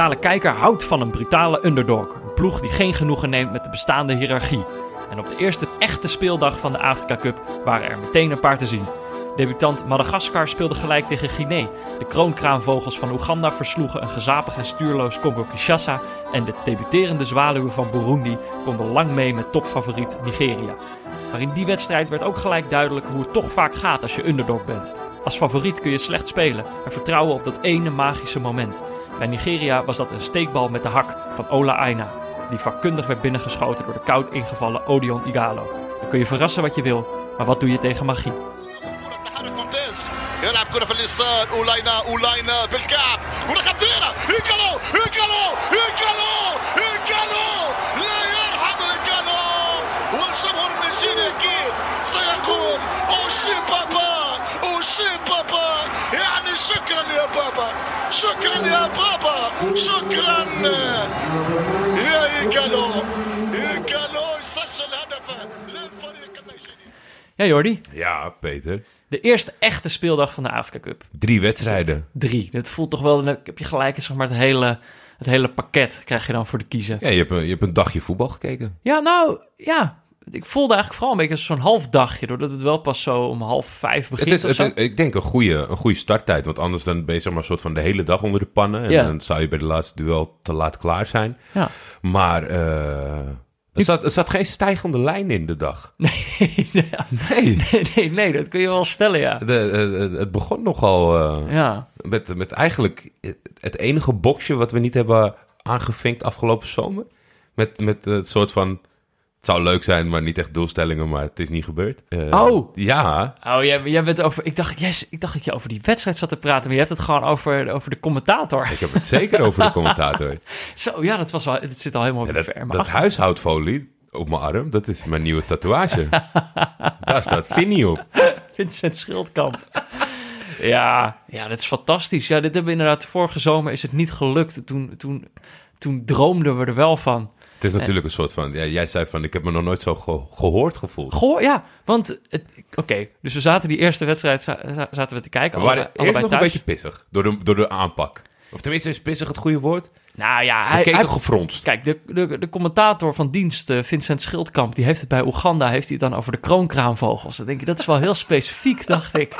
neutrale kijker houdt van een brutale underdog. Een ploeg die geen genoegen neemt met de bestaande hiërarchie. En op de eerste echte speeldag van de Afrika Cup waren er meteen een paar te zien. Debutant Madagaskar speelde gelijk tegen Guinea. De kroonkraanvogels van Oeganda versloegen een gezapig en stuurloos Congo-Kinshasa. En de debuterende zwaluwen van Burundi konden lang mee met topfavoriet Nigeria. Maar in die wedstrijd werd ook gelijk duidelijk hoe het toch vaak gaat als je underdog bent. Als favoriet kun je slecht spelen en vertrouwen op dat ene magische moment. Bij Nigeria was dat een steekbal met de hak van Ola Aina, die vakkundig werd binnengeschoten door de koud ingevallen Odion Igalo. Dan kun je verrassen wat je wil, maar wat doe je tegen magie? تحرك ممتاز يلعب كرة في اليسار اولاينا اولاينا بالكعب كرة خطيرة ايكالو ايكالو ايكالو ايكالو لا يرحم ايكالو والجمهور النيجيري اكيد يا بابا شكرا يا بابا شكرا يا ايكالو ايكالو يسجل هدفه للفريق النيجيري Ja, Jordi. Ja, Peter. De eerste echte speeldag van de Afrika Cup. Drie wedstrijden. Drie. Dat voelt toch wel, dan heb je gelijk zeg maar, het hele, het hele pakket krijg je dan voor de kiezen. Ja, je hebt, een, je hebt een dagje voetbal gekeken. Ja, nou, ja. Ik voelde eigenlijk vooral een beetje zo'n half dagje, doordat het wel pas zo om half vijf Het begint is, of het is- ik denk een goede, een goede starttijd. Want anders dan ben je zeg maar, een soort van de hele dag onder de pannen. En Ja. dan zou je bij de laatste duel te laat klaar zijn. Ja. Maar eh, er, zat, er zat geen stijgende lijn in de dag. Nee, nee. Nee. nee, nee, nee, dat kun je wel stellen, ja. De, het begon nogal eh, Ja, met, met eigenlijk het- het enige boxje wat we niet hebben aangevinkt afgelopen zomer. Met, met het soort van... Het zou leuk zijn, maar niet echt doelstellingen, maar het is niet gebeurd. Eh, Oh. Ja, Oh, jij, jij bent over. Ik dacht, yes, ik dacht dat je over die wedstrijd zat te praten, maar je hebt het gewoon over, over de commentator. ik heb het zeker over de commentator. Zo, ja, dat was wel. Het zit al helemaal Ja, dat, ver. dat huishoudfolie op mijn arm, dat is mijn nieuwe tatoeage. Daar staat Vinnie op. Vincent Schildkamp. ja, ja, dat is fantastisch. Ja, dit hebben we inderdaad. Vorige zomer is het niet gelukt. Toen, toen, toen droomden we er wel van. Het is natuurlijk een soort van... Ja, jij zei van, ik heb me nog nooit zo ge- gehoord gevoeld. Goh, ja, want. Oké, dus we zaten die eerste wedstrijd za- za- zaten we te kijken. We waren allebei, eerst nog een thuis. beetje pissig door de, door de aanpak. Of tenminste, is pissig het goede woord? Nou ja, hij, hij- gefronst. Kijk, de, de, de commentator van dienst, eh, Vincent Schildkamp, die heeft het bij Oeganda, heeft hij het dan over de kroonkraanvogels. Dan denk je, dat is wel heel specifiek, dacht ik.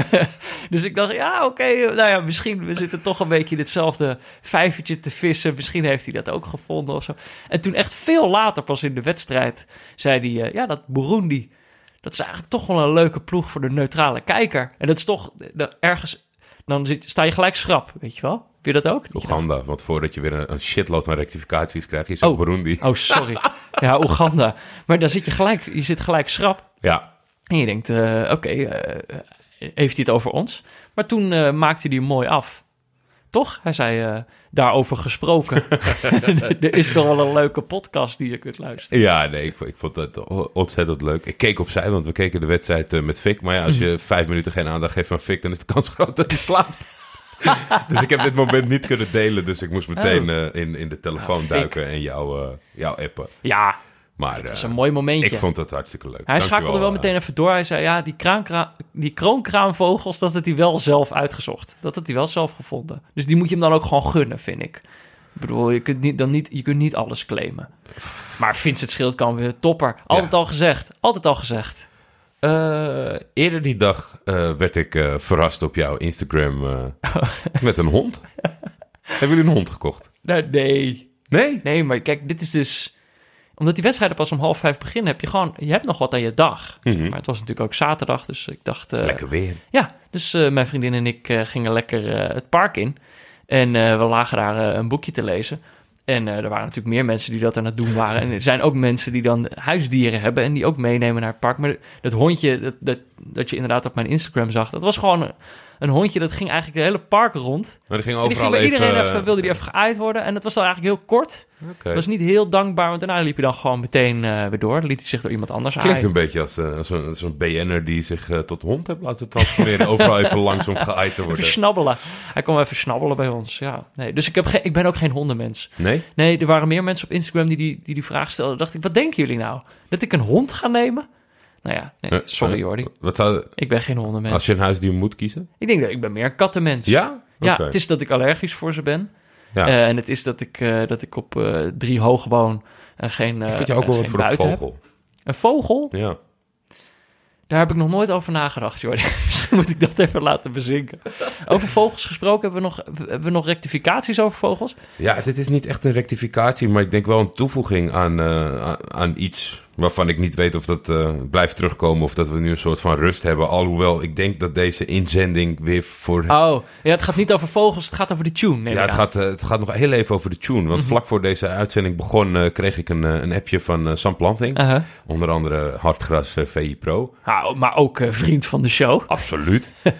dus ik dacht, ja, oké, eh, nou ja, misschien we zitten toch een beetje in hetzelfde vijvertje te vissen. Misschien heeft hij dat ook gevonden of zo. En toen echt veel later, pas in de wedstrijd, zei hij, eh, ja, dat Burundi, dat is eigenlijk toch wel een leuke ploeg voor de neutrale kijker. En dat is toch ergens, dan zit, sta je gelijk schrap, weet je wel? Heb je dat ook? Oeganda, want voordat je weer een, een shitload aan rectificaties krijgt, is het Oh. Burundi. Oh, sorry. Ja, Oeganda. Maar dan zit je gelijk, je zit gelijk schrap. Ja, En je denkt, eh, oké, eh, heeft hij het over ons? Maar toen eh, maakte hij mooi af. Toch? Hij zei, eh, daarover gesproken. er is nog wel een leuke podcast die je kunt luisteren. ja nee, ik, ik vond het o- ontzettend leuk. Ik keek opzij, want we keken de wedstrijd eh, met Fik. Maar ja, als je vijf minuten geen aandacht geeft aan Fik, dan is de kans groot dat hij slaapt. dus ik heb dit moment niet kunnen delen. Dus ik moest meteen eh, in, in de telefoon Ja, Fik. duiken en jou, eh, jou appen. Ja, Maar dat is eh, een mooi momentje. ik vond het hartstikke leuk. Hij schakelde wel eh. meteen even door. Hij zei, ja, die, kraankra- die kroonkraanvogels, dat had hij wel zelf uitgezocht. Dat had hij wel zelf gevonden. Dus die moet je hem dan ook gewoon gunnen, vind ik. Ik bedoel, je kunt niet, dan niet, je kunt niet alles claimen. Maar Vincent Schildkamp weer topper. Altijd Ja. al gezegd. Altijd al gezegd. Eh, eerder die dag werd ik verrast op jouw Instagram met een hond. Hebben jullie een hond gekocht? Nee, nee. Nee? Nee, maar kijk, dit is dus... Omdat die wedstrijden pas om half vijf beginnen, heb je gewoon... Je hebt nog wat aan je dag. Mhm. Maar het was natuurlijk ook zaterdag, dus ik dacht... eh, Lekker weer. Ja, dus eh, mijn vriendin en ik eh, gingen lekker het park in. En we lagen daar een boekje te lezen. En er waren natuurlijk meer mensen die dat aan het doen waren. En er zijn ook mensen die dan huisdieren hebben en die ook meenemen naar het park. Maar dat hondje dat, dat, dat je inderdaad op mijn Instagram zag, dat was gewoon een, hondje dat ging eigenlijk de hele park rond. Maar ging die overal ging bij even... iedereen even, wilde die even geaaid worden. En het was dan eigenlijk heel kort. Oké. Dat was niet heel dankbaar, want daarna liep je dan gewoon meteen eh, weer door. Dan liet hij zich door iemand anders Klinkt aaien. een beetje als eh, zo'n zo'n BN'er die zich eh, tot hond heeft laten transformeren. overal even langs om geaaid te worden. Even snabbelen. Hij kwam even snabbelen bij ons, ja. Nee, dus ik, heb geen, ik ben ook geen hondenmens. Nee? Nee, er waren meer mensen op Instagram die die, die, die vraag stelden. dacht ik, wat denken jullie nou? Dat ik een hond ga nemen? Nou ja, nee, Eh, sorry eh, Jordi. Wat zou... Ik ben geen hondenmens. Als je een huisdier moet kiezen? Ik denk dat ik ben meer een kattenmens. Ja? Ja, het is dat ik allergisch voor ze ben. Ja. Eh, en het is dat ik, eh, dat ik op eh, drie hoog woon en geen ik eh, vind je ook wel wat voor een heb. vogel. Een vogel? Ja. Daar heb ik nog nooit over nagedacht, Jordi. Misschien moet ik dat even laten bezinken. Over vogels gesproken, hebben we nog, hebben we nog rectificaties over vogels? ja, dit is niet echt een rectificatie, maar ik denk wel een toevoeging aan, eh, aan, aan iets waarvan ik niet weet of dat eh, blijft terugkomen of dat we nu een soort van rust hebben. Alhoewel, ik denk dat deze inzending weer voor... Oh, ja, het gaat niet over vogels, het gaat over de tune. ja, het aan. gaat, eh, het gaat nog heel even over de tune. Want vlak voor deze uitzending begon, eh, kreeg ik een, een appje van Sam Planting. Uh-huh. Onder andere Hartgras VI Pro. Nou, maar ook vriend van de show. Absoluut.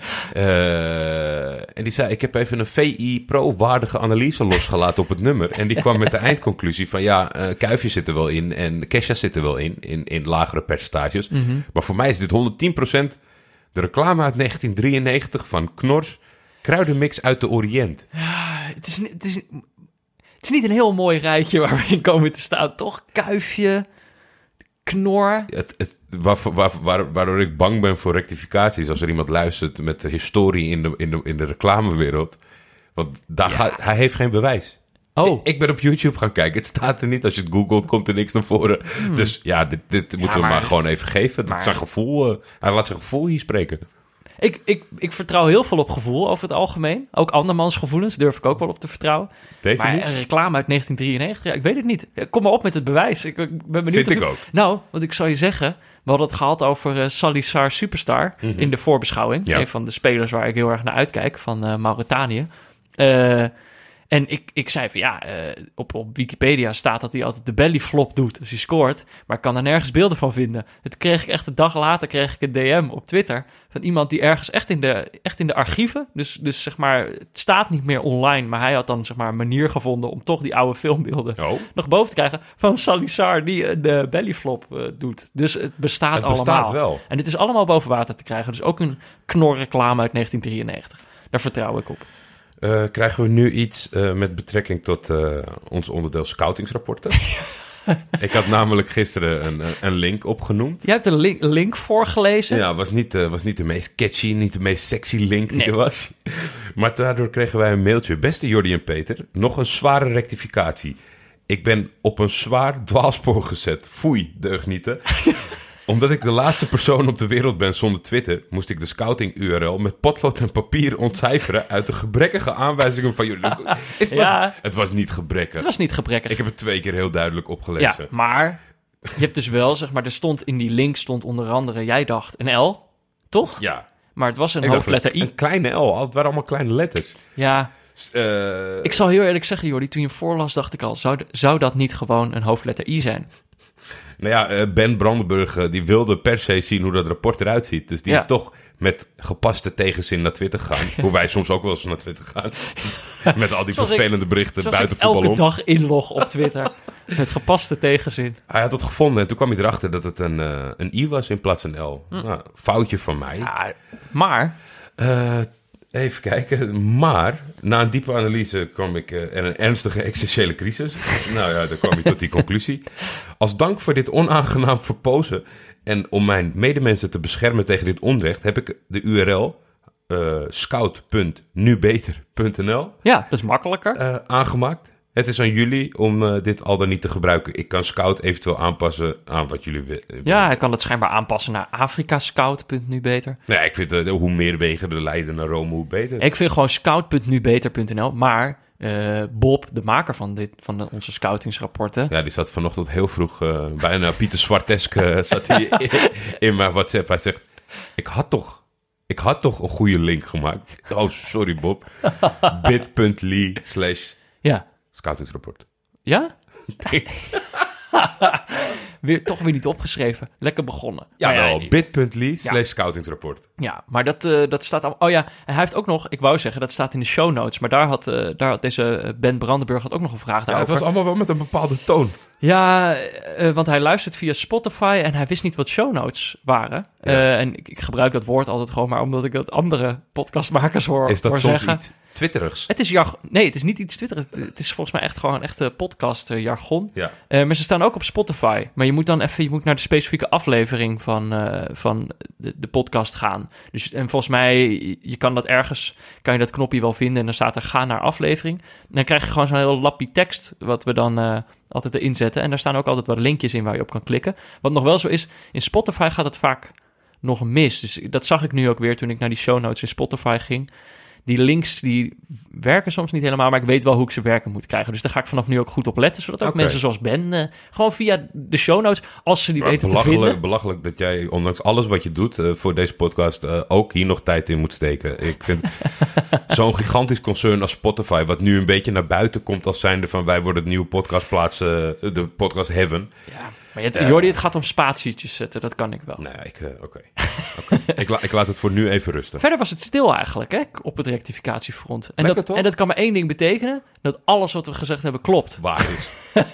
En die zei, ik heb even een VI Pro-waardige analyse losgelaten op het nummer. En die kwam met de eindconclusie van, ja, Kuifje zit er wel in en Kesha zit er wel in, in, in lagere percentages. Maar voor mij is dit 110% de reclame uit 1993 van Knors, kruidenmix uit de Oriënt. Het is, het, is, het is niet een heel mooi rijtje waar we in komen te staan, toch? Kuifje, knor. Het, het, waar, waar, waar- waardoor ik bang ben voor rectificaties als er iemand luistert met de historie in de, in de, in de reclamewereld. Want daar gaat, hij heeft geen bewijs. Oh, Ik ben op YouTube gaan kijken. Het staat er niet. Als je het googelt, komt er niks naar voren. Dus ja, dit, dit moeten we maar- gewoon even geven. Dat maar- zijn gevoel, eh, hij laat zijn gevoel hier spreken. ik, ik, ik vertrouw heel veel op gevoel over het algemeen. Ook andermans gevoelens durf ik ook wel op te vertrouwen. Deze maar niet? een reclame uit 1993, ja, ik weet het niet. Kom maar op met het bewijs. Ik, ik ben benieuwd. Vind ik ook. Nou, wat ik zou je zeggen, we hadden het gehad over eh Salazar Superstar in de voorbeschouwing. Mhm. Ja. Een van de spelers waar ik heel erg naar uitkijk van eh, Mauritanië. Eh, en ik, ik zei van ja, eh, op, op Wikipedia staat dat hij altijd de belly flop doet als hij scoort. Maar ik kan er nergens beelden van vinden. Het kreeg ik echt een dag later kreeg ik een DM op Twitter van iemand die ergens echt in de, echt in de archieven. Dus, dus zeg maar, het staat niet meer online. Maar hij had dan zeg maar een manier gevonden om toch die oude filmbeelden Oh, nog boven te krijgen van Salazar die een de bellyflop eh, doet. Dus het bestaat het allemaal. bestaat wel. En dit is allemaal boven water te krijgen. Dus ook een knorreclame uit 1993. Daar vertrouw ik op. Eh, krijgen we nu iets eh, met betrekking tot eh, ons onderdeel scoutingsrapporten? ik had namelijk gisteren een, een link opgenoemd. Je hebt een link, link voorgelezen. Ja, was niet, was niet de meest catchy, niet de meest sexy link die Nee. er was. Maar daardoor kregen wij een mailtje. Beste Jordi en Peter, nog een zware rectificatie. Ik ben op een zwaar dwaalspoor gezet. Foei, deugnieten. Omdat ik de laatste persoon op de wereld ben zonder Twitter, moest ik de scouting-URL met potlood en papier ontcijferen uit de gebrekkige aanwijzingen van jullie. Het was, Ja. het was niet gebrekkig. Het was niet gebrekkig. Ik heb het twee keer heel duidelijk ja, opgelezen. maar je hebt dus wel, zeg maar, er stond in die link stond onder andere, jij dacht een L, toch? Ja. Maar het was een Ik dacht, hoofdletter I. Een kleine L, het waren allemaal kleine letters. Ja, eh, ik zal heel eerlijk zeggen, Jordi, toen je hem voorlas, dacht ik al, zou, zou dat niet gewoon een hoofdletter I zijn? Nou ja, eh, Ben Brandenburg eh, die wilde per se zien hoe dat rapport eruit ziet. Dus die Ja. is toch met gepaste tegenzin naar Twitter gegaan. hoe wij soms ook wel eens naar Twitter gaan. met al die Zoals ik- vervelende berichten buiten ik elke voetbal om. dag inlog op Twitter. met gepaste tegenzin. Hij had het gevonden en toen kwam hij erachter dat het een, eh, een I was in plaats van L. Nou, foutje van mij. Hm. Ja, maar Eh, even kijken. Maar na een diepe analyse kwam ik eh, en een ernstige existentiële crisis. nou ja, dan kwam ik tot die conclusie. Als dank voor dit onaangenaam verpozen en om mijn medemensen te beschermen tegen dit onrecht, heb ik de URL eh scout.nubeter.nl ja, dat is makkelijker. eh, aangemaakt. Het is aan jullie om eh, dit al dan niet te gebruiken. Ik kan Scout eventueel aanpassen aan wat jullie willen. Ja, hij kan het schijnbaar aanpassen naar afrikascout.nu beter. Nee, ik vind eh, hoe meer wegen er leiden naar Rome, hoe beter. Ik vind gewoon scout.nubeter.nl. Maar eh, Bob, de maker van, dit, van de- onze scoutingsrapporten... Ja, die zat vanochtend heel vroeg, bijna Pieter Zwartesk zat hij in, in mijn WhatsApp. Hij zegt, ik had toch, ik had toch een goede link gemaakt. Oh, sorry Bob. bit.ly slash Ja. Scoutingsrapport. Ja? weer, toch weer niet opgeschreven. Lekker begonnen. Ja, wel, bit.ly slash scoutingsrapport. Ja, maar dat, eh, dat staat al. Oh ja, en hij heeft ook nog, ik wou zeggen, dat staat in de show notes. Maar daar had, eh, daar had deze eh, Ben Brandenburg had ook nog een vraag Ja, daarover. het was allemaal wel met een bepaalde toon. Ja, eh, want hij luistert via Spotify en hij wist niet wat show notes waren. Ja. Eh, en ik, ik gebruik dat woord altijd gewoon maar omdat ik dat andere podcastmakers hoor, Is dat hoor soms zeggen. iets twitterigs? Het is jargon. Nee, het is niet iets Twitter. Het, het is volgens mij echt gewoon echte podcast eh, jargon. Ja. Eh, maar ze staan ook op Spotify. Maar je moet dan even je moet naar de specifieke aflevering van, eh, van de, de podcast gaan. Dus, en volgens mij, je kan dat ergens, kan je dat knopje wel vinden. En dan staat er ga naar aflevering. En dan krijg je gewoon zo'n heel lappie tekst, wat we dan eh, altijd erin zetten. En daar staan ook altijd wat linkjes in waar je op kan klikken. Wat nog wel zo is, in Spotify gaat het vaak nog mis. Dus dat zag ik nu ook weer toen ik naar die show notes in Spotify ging. Die links die werken soms niet helemaal, maar ik weet wel hoe ik ze werken moet krijgen. Dus daar ga ik vanaf nu ook goed op letten, zodat ook mensen zoals Ben eh, gewoon via de show notes, als ze die Maar weten te belachelijk, vinden. belachelijk dat jij, ondanks alles wat je doet eh, voor deze podcast, eh, ook hier nog tijd in moet steken. Ik vind zo'n gigantisch concern als Spotify, wat nu een beetje naar buiten komt als zijnde van wij worden het nieuwe podcastplaats, eh, de podcast Heaven. Ja, maar je, Jordi, het gaat om spatietjes zetten, dat kan ik wel. Nou ja, ik, eh, oké. Ik, la- ik laat het voor nu even rusten. Verder was het stil eigenlijk, hè, op het rectificatiefront. En, Lekker, dat, en dat kan maar één ding betekenen, dat alles wat we gezegd hebben klopt. Waar is?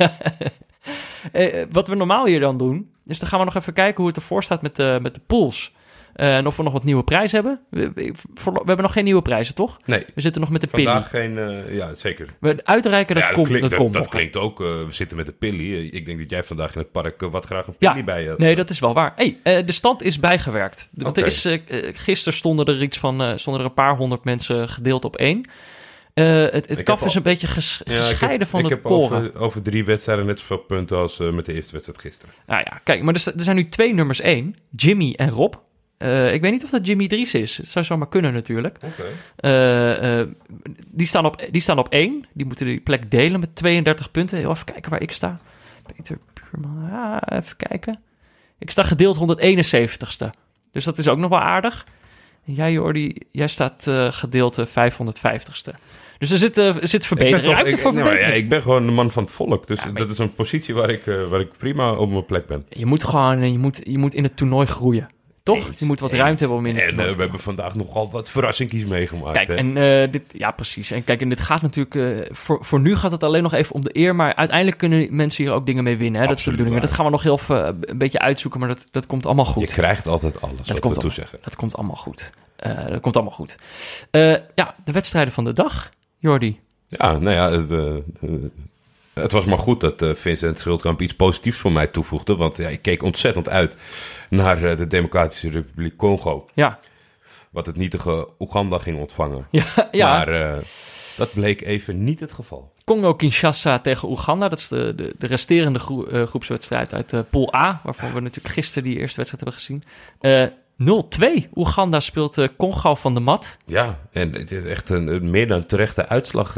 Eh, eh, wat we normaal hier dan doen, is dan gaan we nog even kijken hoe het ervoor staat met de, met de pools. Eh, en of we nog wat nieuwe prijzen hebben. We, we, voor- we hebben nog geen nieuwe prijzen, toch? Nee, We zitten nog met de pilly. vandaag geen... eh, ja, zeker. We uitreiken, dat, ja, komt, klinkt, dat komt dat klinkt ook. eh, we zitten met de pilly. Eh, Ik denk dat jij vandaag in het park wat graag een Ja, pilly bij je Nee, dat is wel waar. Hey, de stand is bijgewerkt. Want er is, gisteren stonden er iets van stonden er een paar honderd mensen gedeeld op één. Het het kaf al- is een beetje ges- Ja, ik heb- gescheiden van het koren. over, over drie wedstrijden net zoveel punten als met de eerste wedstrijd gisteren. Nou ja, kijk, maar er, er zijn nu twee nummers één. Jimmy en Rob. Eh, ik weet niet of dat Jimmy Dries is. Het zou zomaar kunnen natuurlijk. Eh, eh, die, staan op, die staan op één. Die moeten die plek delen met 32 punten. Heel even kijken waar ik sta. Peter Puurman. Ah, even kijken. Ik sta gedeeld 171ste. Dus dat is ook nog wel aardig. En jij, Jordi, jij staat gedeeld eh, 550ste. Dus er zit, er zit verbetering. Ruimte ik, voor maar ja, ik ben gewoon de man van het volk. Dus Ja, dat is een positie waar ik, waar ik prima op mijn plek ben. Je moet gewoon je moet, je moet in het toernooi groeien. Toch? Eens, je moet wat eens. ruimte hebben om in het En eh, we hebben vandaag nogal wat verrassingjes meegemaakt. Kijk, hè. en eh, dit, ja, precies. En kijk, en dit gaat natuurlijk. eh, voor, voor nu gaat het alleen nog even om de eer. Maar uiteindelijk kunnen mensen hier ook dingen mee winnen. Hè? Dat is de bedoeling. Dat gaan we nog heel even, een beetje uitzoeken. Maar dat, dat komt allemaal Je goed. krijgt altijd alles wat komt we allemaal. toezeggen. Dat komt allemaal goed. Eh, dat komt allemaal goed. Eh, ja, de wedstrijden van de dag, Jordi. Ja, nou ja, het, het was maar goed dat eh, Vincent Schildkamp iets positiefs voor mij toevoegde. Want ja, ik keek ontzettend uit naar eh, de Democratische Republiek Congo. Ja, Wat het nietige Oeganda ging ontvangen. ja, ja. Maar eh, dat bleek even niet het geval. Congo-Kinshasa tegen Oeganda. Dat is de, de, de resterende groe- eh, groepswedstrijd uit eh Pool A. Waarvan we natuurlijk gisteren die eerste wedstrijd hebben gezien. Eh 0-2. Oeganda speelt Congo van de mat. Ja, en het is echt een, een meer dan terechte uitslag.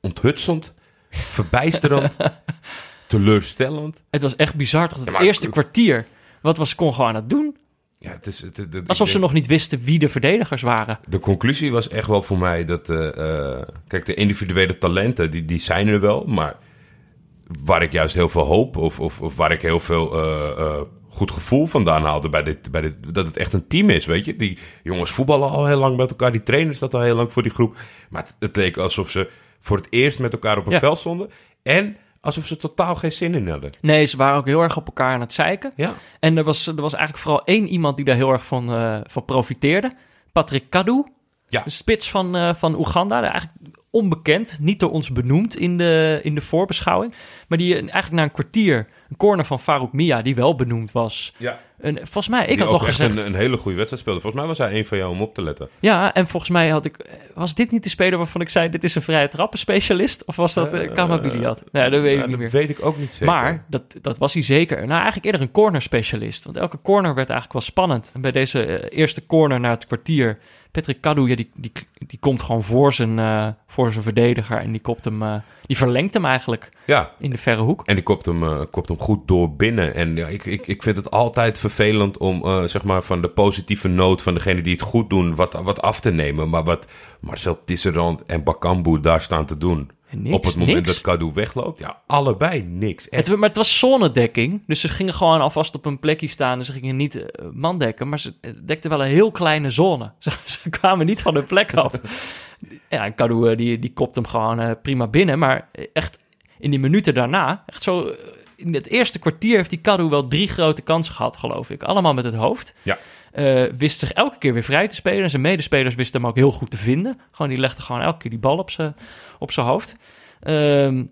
onthutsend, verbijsterend, teleurstellend. Het was echt bizar, toch? Het Ja, eerste kwartier. Wat was Congo aan het doen? Ja, het is, het, Alsof ze nog niet wisten wie de verdedigers waren. De conclusie was echt wel voor mij dat... eh, eh, kijk, de individuele talenten, die, die zijn er wel. Maar waar ik juist heel veel hoop... of, of, of waar ik heel veel eh, goed gevoel vandaan haalde... Bij dit, bij dit, dat het echt een team is, weet je. Die jongens voetballen al heel lang met elkaar. Die trainers dat al heel lang voor die groep. Maar het, het leek alsof ze voor het eerst met elkaar op een Ja. veld stonden. En alsof ze totaal geen zin in hadden. Nee, ze waren ook heel erg op elkaar aan het zeiken. Ja. En er was, er was eigenlijk vooral één iemand die daar heel erg van, eh, van profiteerde. Patrick Kadu. Ja. De spits van, eh, van Oeganda. Eigenlijk onbekend. Niet door ons benoemd in de, in de voorbeschouwing. Maar die eigenlijk na een kwartier... Een corner van Farouk Mia, die wel benoemd was. ja. En volgens mij, ik Die had nog gezegd... Een, een hele goede wedstrijd speelde. Volgens mij was hij een van jou om op te letten. Ja, en volgens mij had ik... Was dit niet de speler waarvan ik zei... Dit is een vrije trappenspecialist? Of was dat uh, Eh, Kamabiliat? Nee, dat weet ik niet meer. weet ik ook niet zeker. Maar dat, dat was hij zeker. Nou, eigenlijk eerder een corner specialist. Want elke corner werd eigenlijk wel spannend. En bij deze eh, eerste corner na het kwartier... Patrick Kadu, ja, die, die, die komt gewoon voor zijn, eh, voor zijn verdediger. En die, kopt hem, eh, die verlengt hem eigenlijk Ja, in de verre hoek. en die kopt hem, eh, kopt hem goed door binnen. En ja, ik, ik, ik vind het altijd vervelend om eh, zeg maar van de positieve noot van degene die het goed doen wat, wat af te nemen. Maar wat Marcel Tisserand en Bakambu daar staan te doen. Niks, op het moment niks. dat Kadu wegloopt, ja, allebei niks. Echt. Het, maar het was zonnedekking. Dus ze gingen gewoon alvast op een plekje staan. En ze gingen niet eh, man dekken. Maar ze eh, dekten wel een heel kleine zone. Ze, ze kwamen niet van hun plek af. ja, en Kadu eh, die, die kopt hem gewoon prima binnen. Maar echt in die minuten daarna, echt zo... In het eerste kwartier heeft die Kadu wel drie grote kansen gehad, geloof ik. Allemaal met het hoofd. Ja. Eh, wist zich elke keer weer vrij te spelen. En zijn medespelers wisten hem ook heel goed te vinden. Gewoon, die legde gewoon elke keer die bal op zijn op zijn hoofd. Ehm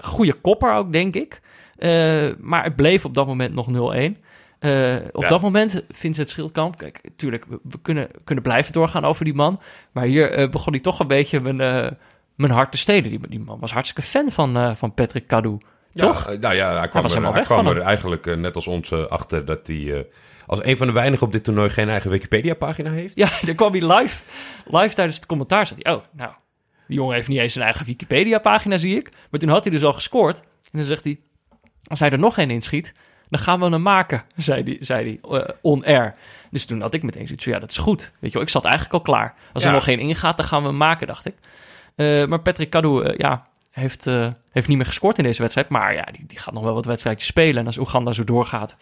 goede kopper ook, denk ik. Eh, maar het bleef op dat moment nog 0-1. Eh, op Ja. dat moment Vincent Schildkamp... Kijk, tuurlijk, we, we kunnen, kunnen blijven doorgaan over die man. Maar hier begon hij toch een beetje mijn, eh, mijn hart te stelen. Die, die man was hartstikke fan van, van Patrick Cadou. Toch? Ja, nou ja, hij kwam, er, hij kwam er eigenlijk net als ons achter dat hij als een van de weinigen op dit toernooi geen eigen Wikipedia-pagina heeft. Ja, dan kwam hij live, live tijdens het commentaar. Zat hij, oh, nou, die jongen heeft niet eens een eigen Wikipedia-pagina, zie ik. Maar toen had hij dus al gescoord. En dan zegt hij, als hij er nog één inschiet, dan gaan we hem maken, zei hij, zei hij eh, on-air. Dus toen had ik meteen zoiets van, ja, dat is goed. Weet je wel, ik zat eigenlijk al klaar. Als er nog geen ingaat, dan gaan we hem maken, dacht ik. Eh, maar Patrick Cadou, eh, ja, heeft, heeft niet meer gescoord in deze wedstrijd. Maar ja, die, die gaat nog wel wat wedstrijdjes spelen. En als Oeganda zo doorgaat,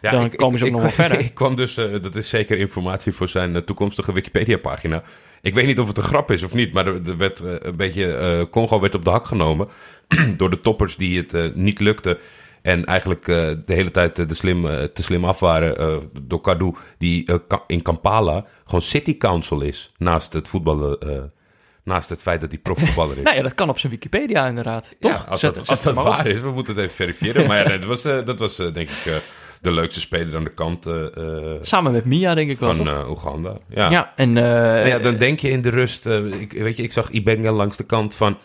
Ja, Dan komen ze ook nog wel verder. Ik kwam dus, eh, dat is zeker informatie voor zijn eh, toekomstige Wikipedia-pagina. Ik weet niet of het een grap is of niet, maar er, er werd eh, een beetje. Congo werd op de hak genomen door de toppers die het niet lukte. En eigenlijk de hele tijd de slim, te slim af waren door Kadu, die in Kampala gewoon city council is. Naast het voetballen, naast het feit dat hij profvoetballer is. nou ja, dat kan op zijn Wikipedia inderdaad. Toch? Ja, als Zet- dat, zet als dat op. waar is, we moeten het even verifiëren. Maar ja, dat was, dat was denk ik de leukste speler aan de kant eh, eh, Samen met Mia, denk ik wel, van toch? eh, Oeganda. Ja. Ja, en... eh, Nou ja, dan denk je in de rust, ik, weet je, ik zag Ibenga langs de kant van,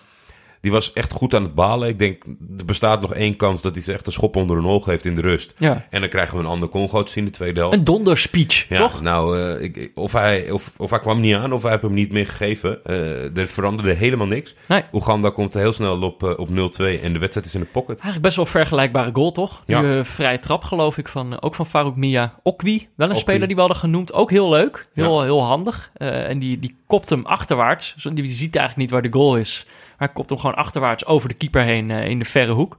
die was echt goed aan het balen. Ik denk, er bestaat nog één kans dat hij ze echt een schop onder een oog heeft in de rust. ja. En dan krijgen we een ander Congo te zien in de tweede helft. Een donderspeech, Ja, toch? nou, eh, ik, of, hij, of, of hij kwam niet aan, of hij heeft hem niet meer gegeven. Eh, er veranderde helemaal niks. Nee. Oeganda komt heel snel op, eh, op 0-2 en de wedstrijd is in de pocket. Eigenlijk best wel vergelijkbare goal, toch? Ja. Nu, vrije trap, geloof ik, van, ook van Farouk Mia. Okwi, wel een Okwi. speler die we hadden genoemd. Ook heel leuk, heel, heel handig. En die, die kopt hem achterwaarts. Die ziet eigenlijk niet waar de goal is. Maar hij kopt hem gewoon achterwaarts over de keeper heen eh, in de verre hoek.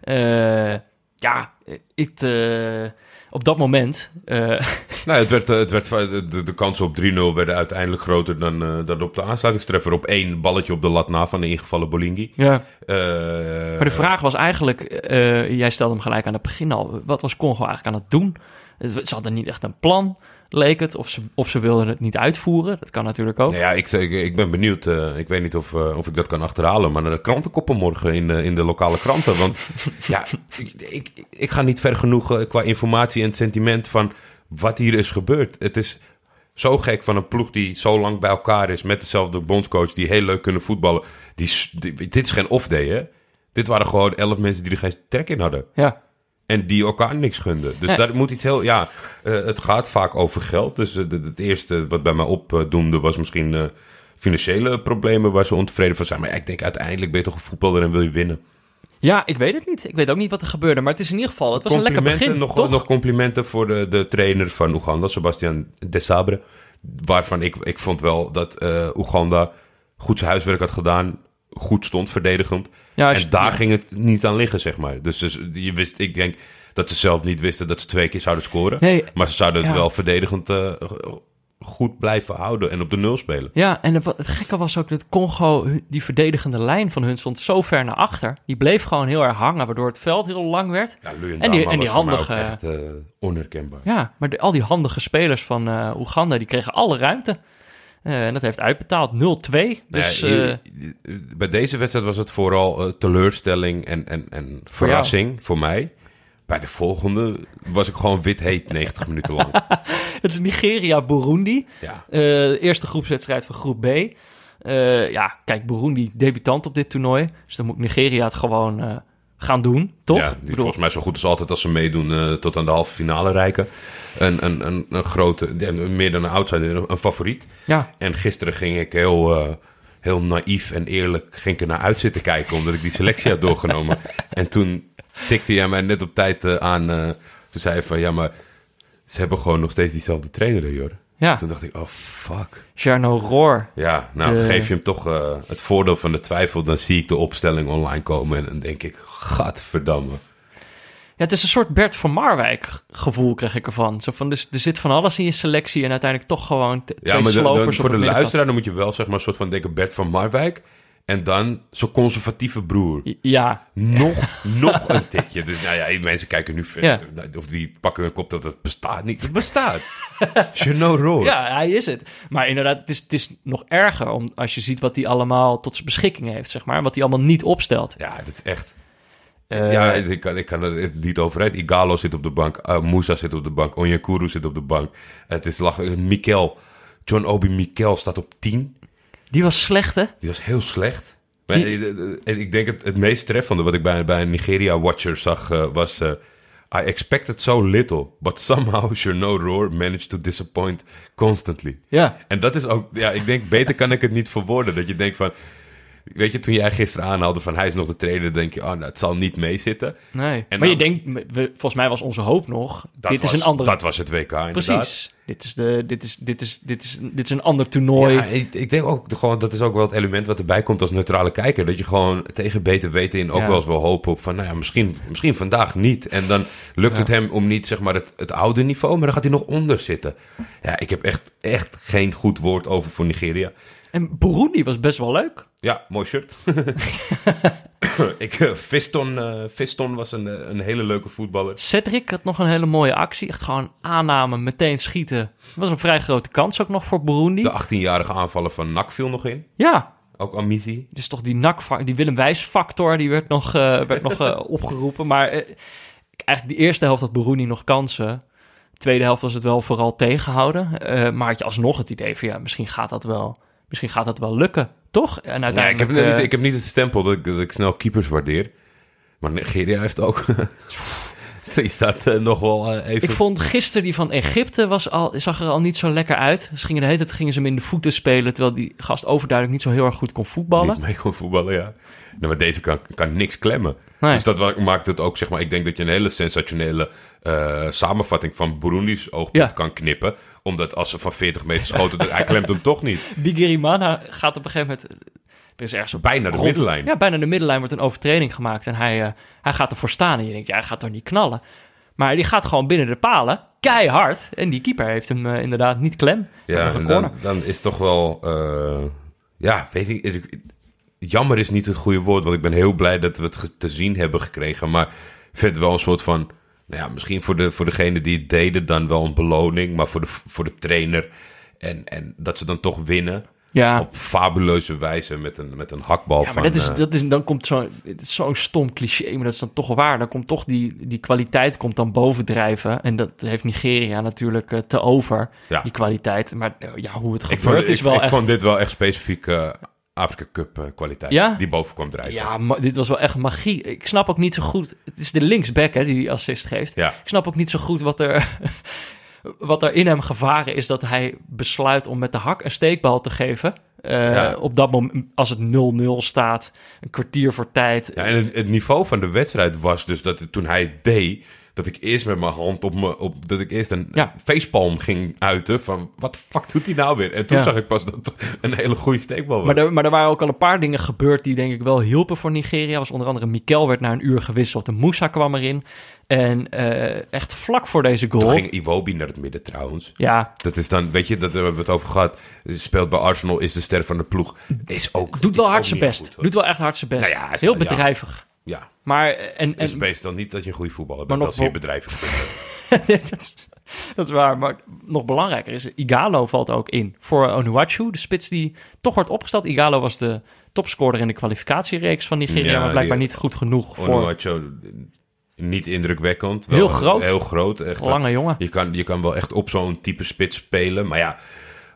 Eh, ja, ik, eh, op dat moment... eh, Nou, het werd, het werd, de, de, kansen op 3-0 werden uiteindelijk groter dan, eh, dan op de aansluitingstreffer. Op één balletje op de lat na van de ingevallen Bolingi. ja. Maar de vraag was eigenlijk, jij stelde hem gelijk aan het begin al, wat was Congo eigenlijk aan het doen? Het- Ze hadden niet echt een plan, leek het, of ze, of ze wilden het niet uitvoeren. Dat kan natuurlijk ook. Nou ja, ik, ik, ik ben benieuwd. eh, ik weet niet of, eh, of ik dat kan achterhalen. Maar naar de krantenkoppen morgen in, de- in de lokale kranten. Want ja, ik, ik, ik ga niet ver genoeg eh, qua informatie en sentiment van wat hier is gebeurd. Het is zo gek van een ploeg die zo lang bij elkaar is. Met dezelfde bondscoach die heel leuk kunnen voetballen. Die- dit is geen off-day, hè? Dit waren gewoon elf mensen die er geen trek in hadden. Ja, En die elkaar niks gunden. Dus Ja. daar moet iets heel. Ja, eh, het gaat vaak over geld. Dus eh, het eerste wat bij mij opdoemde was misschien eh, financiële problemen waar ze ontevreden van zijn. Maar ja, ik denk uiteindelijk ben je toch een voetballer en wil je winnen. ja, ik weet het niet. Ik weet ook niet wat er gebeurde, maar het is in ieder geval, het was een lekker begin, nog, toch? nog complimenten voor de, de trainer van Oeganda, Sebastian Desabre. Waarvan ik, ik vond wel dat Oeganda goed zijn huiswerk had gedaan. Goed stond verdedigend. ja, je- En daar ging het niet aan liggen, zeg maar. Dus, dus je wist, ik denk dat ze zelf niet wisten dat ze twee keer zouden scoren. Nee, Maar ze zouden het wel verdedigend eh, goed blijven houden en op de nul spelen. Ja, en het, het gekke was ook dat Congo, die verdedigende lijn van hun stond zo ver naar achter. Die bleef gewoon heel erg hangen, waardoor het veld heel lang werd. Ja, En die- en die handige- echt eh, onherkenbaar. Ja, maar de- al die handige spelers van eh Oeganda, die kregen alle ruimte. Eh, en dat heeft uitbetaald. 0-2. Dus Nou ja, eh, bij deze wedstrijd was het vooral eh, teleurstelling en, en, en verrassing voor, mij. Bij de volgende was ik gewoon wit heet 90 minuten lang. het is Nigeria-Burundi. Ja. Eerste groepswedstrijd van groep B. Ja, kijk, Burundi debutant op dit toernooi. Dus dan moet Nigeria het gewoon eh, gaan doen, toch? Ja, Ik die bedoel, volgens mij zo goed als altijd als ze meedoen eh, tot aan de halve finale rijken. Een, een, een, een grote, meer dan een outsider, een, favoriet. ja, En gisteren ging ik heel, eh, heel naïef en eerlijk ging ik er naar uit zitten kijken, omdat ik die selectie had doorgenomen. en toen tikte hij mij net op tijd eh, aan. toen zei hij van, ja, maar ze hebben gewoon nog steeds diezelfde trainer, joh. Ja. Toen dacht ik, oh fuck. Jarno Roor. Ja, nou De- geef je hem toch eh, het voordeel van de twijfel. Dan zie ik de opstelling online komen en dan denk ik, gadverdamme. Ja, het is een soort Bert van Marwijk gevoel, krijg ik ervan. Zo van, dus er zit van alles in je selectie en uiteindelijk toch gewoon twee Ja, maar slopers op voor de luisteraar dan moet je wel zeg maar een soort van denken Bert van Marwijk. En dan zo'n conservatieve broer. Ja, Nog, nog een tikje. Dus nou ja, mensen kijken nu verder. Ja. Of die pakken hun kop dat het bestaat niet. Het bestaat. Geno Roor. ja, hij is het. Maar inderdaad, het is, het is nog erger om, als je ziet wat hij allemaal tot zijn beschikking heeft, zeg maar. Wat hij allemaal niet opstelt. Ja, dat is echt... Eh, ja, ik kan, ik kan er niet over uit. Igalo zit op de bank. uh, Moussa zit op de bank. Onyekuru zit op de bank. Het is lachen. Mikel. John Obi Mikel staat op 10. Die was slecht, hè? Die was heel slecht. Maar, eh, eh, ik denk het, het meest treffende wat ik bij, bij een Nigeria-watcher zag eh, was... I expected so little, but somehow Cherno Roar managed to disappoint constantly. Ja. En dat is ook, ja, ik denk, beter kan ik het niet verwoorden. Dat je denkt van, weet je, toen jij gisteren aanhaalde van hij is nog de trainer, denk je, oh, nou, het zal niet meezitten. Nee. En maar je denkt, we- volgens mij was onze hoop nog, Dat dit was, is een andere... Dat was het WK, inderdaad. Precies. Dit is, de, dit, is, dit, is, dit, is, dit is een ander toernooi. Ja, ik, ik denk ook gewoon, dat is ook wel het element wat erbij komt als neutrale kijker. Dat je gewoon tegen beter weten in ook Ja. wel eens wel hopen op van, nou ja, misschien, misschien vandaag niet. En dan lukt Ja. het hem om niet, zeg maar, het, het oude niveau, maar dan gaat hij nog onder zitten. Ja, ik heb echt, echt geen goed woord over voor Nigeria. En Burundi was best wel leuk. Ja, mooi shirt. ik, eh, Fiston, eh, Fiston was een, eh, een hele leuke voetballer. Cedric had nog een hele mooie actie. Echt gewoon aanname, meteen schieten. Dat was een vrij grote kans ook nog voor Burundi. De 18-jarige aanvaller van NAC viel nog in. Ja, Ook Amizi. dus toch die NAC, die Willem Wijs factor, die werd nog, eh, werd nog eh, opgeroepen. Maar eh, eigenlijk de eerste helft had Burundi nog kansen. De tweede helft was het wel vooral tegenhouden. Eh, maar had je alsnog het idee van ja, misschien gaat dat wel, misschien gaat dat wel lukken, toch? En Nee, ik, uiteindelijk... heb, niet- eh, ik heb niet het stempel dat ik, dat ik snel keepers waardeer. Maar Nigeria heeft ook... die staat eh, nog wel eh, even... Ik vond gisteren die van Egypte was al, zag er al niet zo lekker uit. Ze gingen de hele tijd gingen ze hem in de voeten spelen, terwijl die gast overduidelijk niet zo heel erg goed kon voetballen. Niet mee kon voetballen, ja. Nee, maar deze kan, kan niks klemmen. Nee. Dus dat maakt het ook, zeg maar... Ik denk dat je een hele sensationele samenvatting van Burundi's oogpunt Ja. kan knippen. Omdat als ze van 40 meter schoten, hij klemt hem toch niet. Bigirimana gaat op een gegeven moment... Er is ergens Bijna de rond- middenlijn. Ja, bijna de middenlijn wordt een overtreding gemaakt en hij, eh, hij gaat ervoor staan. En je denkt, ja, hij gaat toch niet knallen. Maar die gaat gewoon binnen de palen, keihard. En die keeper heeft hem eh, inderdaad niet klem. Ja, en dan, dan is toch wel... eh, ja, weet ik, Jammer is niet het goede woord, want ik ben heel blij dat we het te zien hebben gekregen. Maar ik vind het wel een soort van... Nou ja, misschien voor, de, voor degene die het deden dan wel een beloning. Maar voor de, voor de trainer en, en dat ze dan toch winnen... Ja, Op fabuleuze wijze met een, met een hakbal ja maar van... dat is, eh, dat is, dan komt zo'n stom cliché, maar dat is dan toch waar. Dan komt toch die, die kwaliteit komt dan bovendrijven. En dat heeft Nigeria natuurlijk eh, te over, Ja. die kwaliteit. Maar eh, ja, hoe het ik gebeurt vond, is ik, wel ik echt... vond dit wel echt specifiek Afrika Cup eh, kwaliteit. Ja? Die boven kwam drijven. Ja, maar dit was wel echt magie. Ik snap ook niet zo goed. Het is de linksback hè, die die assist geeft. Ja. Ik snap ook niet zo goed wat er, wat er in hem gevaren is dat hij besluit om met de hak een steekbal te geven. Eh, Ja. Op dat moment, als het 0-0 staat, een kwartier voor tijd. Ja, en het, het niveau van de wedstrijd was dus dat het- toen hij het deed, dat ik eerst met mijn hand op me, op, dat ik eerst een Ja. facepalm ging uiten van wat de fuck doet hij nou weer? En toen Ja. zag ik pas dat het een hele goede steekbal was. Maar er, maar er waren ook al een paar dingen gebeurd die denk ik wel hielpen voor Nigeria. Was onder andere Mikel werd na een uur gewisseld. En Moussa kwam erin. En eh, echt vlak voor deze goal. Toen ging Iwobi naar het midden trouwens. Ja, Dat is dan, weet je, dat hebben we het over gehad. Speelt bij Arsenal, is de ster van de ploeg. Is ook, doet wel hard zijn best. goed, doet wel echt hard zijn best. Nou ja, is Heel bedrijvig. Ja, Maar eh, en, dus en, wees dan niet dat je een goede voetballer bent nog als je je bedrijf. Nee, dat, is, dat is waar. Maar nog belangrijker is, Igalo valt ook in. Voor Onuachu, de spits die toch wordt opgesteld. Igalo was de topscorer in de kwalificatiereeks van Nigeria, Ja, maar blijkbaar die- niet goed genoeg voor Onuachu, niet indrukwekkend. Heel groot. Heel groot. Echt, lange jongen. Je kan, je kan wel echt op zo'n type spits spelen. Maar ja,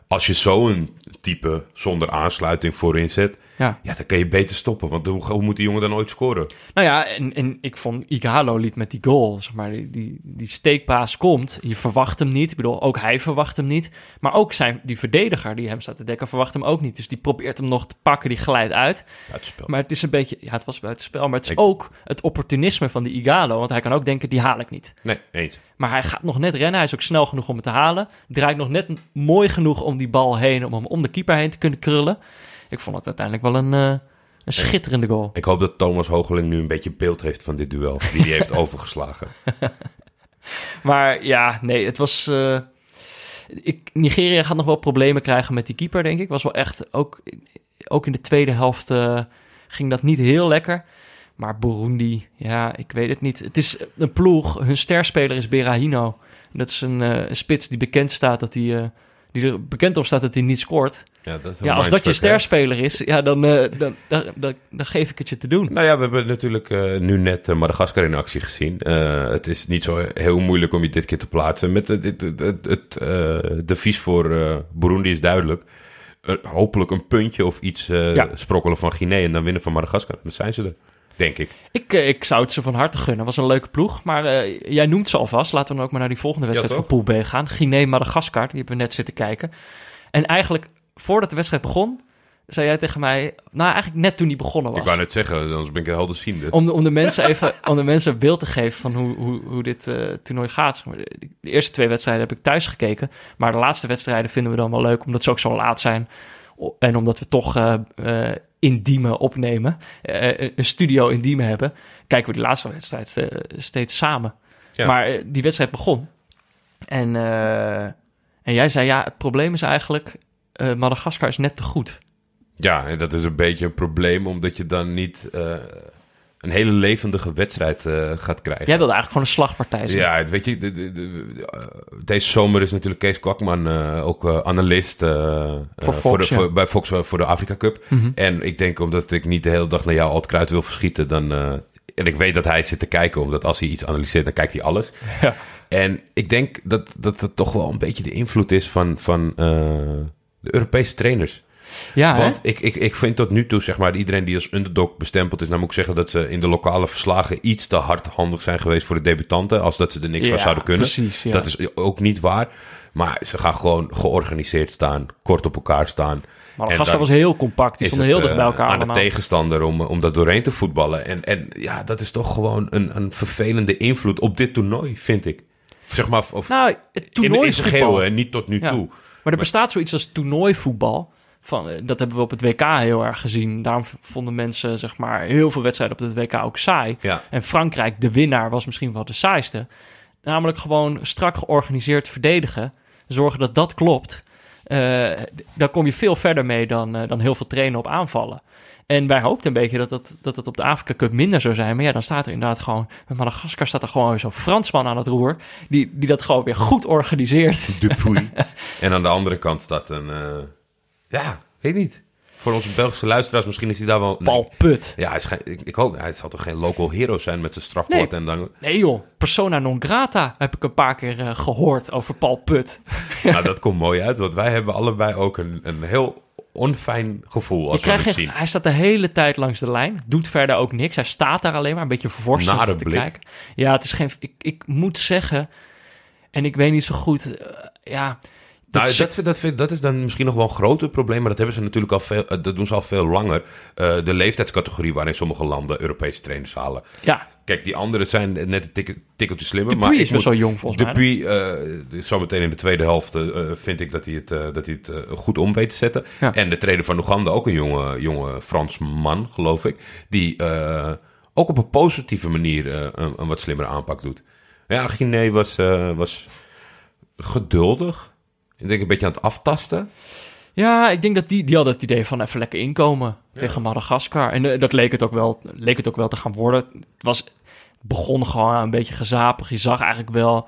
als je zo'n type zonder aansluiting voorin zet... Ja. Ja, dan kan je beter stoppen. Want hoe, hoe moet die jongen dan ooit scoren? Nou ja, en, en ik vond Igalo liet met die goal, zeg maar, die, die, die steekpaas komt. Je verwacht hem niet. Ik bedoel, ook hij verwacht hem niet. Maar ook zijn, die verdediger die hem staat te dekken, verwacht hem ook niet. Dus die probeert hem nog te pakken, die glijdt uit. Maar het is een beetje, ja, het was buitenspel. Maar het is Ik- ook het opportunisme van die Igalo. Want hij kan ook denken, die haal ik niet. Nee, eens. Maar hij gaat nog net rennen. Hij is ook snel genoeg om het te halen. Draait nog net mooi genoeg om die bal heen. Om hem om de keeper heen te kunnen krullen. Ik vond het uiteindelijk wel een, eh, een schitterende goal. Ik hoop dat Thomas Hogeling nu een beetje beeld heeft van dit duel. Die hij heeft overgeslagen. Maar ja, nee, het was... eh, ik, Nigeria gaat nog wel problemen krijgen met die keeper, denk ik. Was wel echt ook... ook in de tweede helft eh, ging dat niet heel lekker. Maar Burundi, ja, ik weet het niet. Het is een ploeg. Hun sterspeler is Berahino. Dat is een, een spits die bekend staat dat hij... die er bekend op staat dat hij niet scoort. Ja, dat is Ja, als dat je sterspeler is, ja, dan, eh, dan, dan, dan, dan geef ik het je te doen. Nou ja, we hebben natuurlijk eh, nu net eh, Madagaskar in actie gezien. Het is niet zo heel moeilijk om je dit keer te plaatsen. Met het, het, het, het, devies voor Burundi is duidelijk. Hopelijk een puntje of iets Ja. sprokkelen van Guinea en dan winnen van Madagaskar. Dan zijn ze er, denk ik. Ik, ik zou het ze van harte gunnen. was een leuke ploeg. Maar eh, jij noemt ze alvast. Laten we dan ook maar naar die volgende wedstrijd van Pool B gaan. Guinea-Madagaskar, die hebben we net zitten kijken. En eigenlijk, voordat de wedstrijd begon, zei jij tegen mij... Nou, eigenlijk net toen die begonnen was. Ik wou net zeggen, anders ben ik een helderziende. Om de, om de mensen even om de mensen beeld te geven van hoe, hoe, hoe dit eh, toernooi gaat. Zeg maar, De, de eerste twee wedstrijden heb ik thuis gekeken. Maar de laatste wedstrijden vinden we dan wel leuk, omdat ze ook zo laat zijn. En omdat we toch eh, in Diemen opnemen. een studio in Diemen hebben. Kijken we die laatste wedstrijd steeds samen. Ja. Maar die wedstrijd begon. En, en jij zei, ja, het probleem is eigenlijk... eh, Madagaskar is net te goed. Ja, en dat is een beetje een probleem, omdat je dan niet eh, een hele levendige wedstrijd eh, gaat krijgen. Jij wilde eigenlijk gewoon een slagpartij zien. Ja, het- weet je, de, de- de- deze zomer is natuurlijk Kees Kwakman ook analist Voor Fox, ja. voor, bij Fox voor de Afrika Cup. Mhm. En ik denk omdat ik niet de hele dag naar jou al het kruid wil verschieten, dan... en ik weet dat hij zit te kijken, omdat als hij iets analyseert, dan kijkt hij alles. Ja. En ik denk dat, dat toch wel een beetje de invloed is van, van de Europese trainers. Ja, hè? Want ik, ik, ik vind tot nu toe, zeg maar, iedereen die als underdog bestempeld is, nou moet ik zeggen dat ze in de lokale verslagen iets te hardhandig zijn geweest voor de debutanten, als dat ze er niks van zouden kunnen. precies, ja. Dat is ook niet waar. Maar ze gaan gewoon georganiseerd staan, kort op elkaar staan. Madagaskar dan was heel compact. Die stonden heel dicht bij eh, elkaar aan allemaal. de tegenstander om, om dat doorheen te voetballen. En, en ja, dat is toch gewoon een, een vervelende invloed op dit toernooi, vind ik. Zeg maar, of, Nou, het in, toernooi in zijn geheel, hè, niet tot nu Ja. toe. Maar er bestaat zoiets als toernooivoetbal. Van, eh, dat hebben we op het WK heel erg gezien. Daarom vonden mensen zeg maar, heel veel wedstrijden op het WK ook saai. Ja. En Frankrijk, de winnaar, was misschien wel de saaiste. Namelijk gewoon strak georganiseerd verdedigen. Zorgen dat dat klopt. D- daar kom je veel verder mee dan, eh, dan heel veel trainen op aanvallen. En wij hoopten een beetje dat het, dat het op de Afrika Cup minder zou zijn. Maar ja, dan staat er inderdaad gewoon... Met Madagaskar staat er gewoon zo'n Fransman aan het roer... die, die dat gewoon weer goed organiseert. Dupuy. en aan de andere kant staat een... eh, ja, weet niet. Voor onze Belgische luisteraars, misschien is hij daar wel... nee. Paul Put. Ja, hij is geen- ik, ik hoop, hij zal toch geen local hero zijn met zijn strafwoord Nee. en dan... Nee joh, persona non grata heb ik een paar keer eh, gehoord over Paul Put. Nou, dat komt mooi uit, want wij hebben allebei ook een, een heel onfijn gevoel Je als we krijgt het zien. hij staat de hele tijd langs de lijn, doet verder ook niks. Hij staat daar alleen maar een beetje vervorstend te blik. kijken. Ja, het is geen... Ik, ik moet zeggen, en ik weet niet zo goed... eh, ja, Nou, dat- dat, vind- dat, vind- dat is dan misschien nog wel een groter probleem, maar dat hebben ze natuurlijk al veel, eh, dat doen ze al veel langer. Eh, de leeftijdscategorie waarin sommige landen Europese trainers halen. ja, Kijk, die anderen zijn net een tikkel- tikkeltje slimmer. Dupuy maar is wel jong volgens mij. Dupuy, is zometeen in de tweede helft vind ik dat hij het, dat hij het goed om weet te zetten. Ja. En de trainer van Oeganda, ook een jonge, jonge Fransman, geloof ik. Die ook op een positieve manier een, een wat slimmere aanpak doet. Ja, Guinea was, was geduldig. Ik denk een beetje aan het aftasten. Ja, ik denk dat die, die hadden het idee van even lekker inkomen tegen Madagaskar. En eh, dat leek het, ook wel, leek het ook wel te gaan worden. Het was, begon gewoon een beetje gezapig. Je zag eigenlijk wel...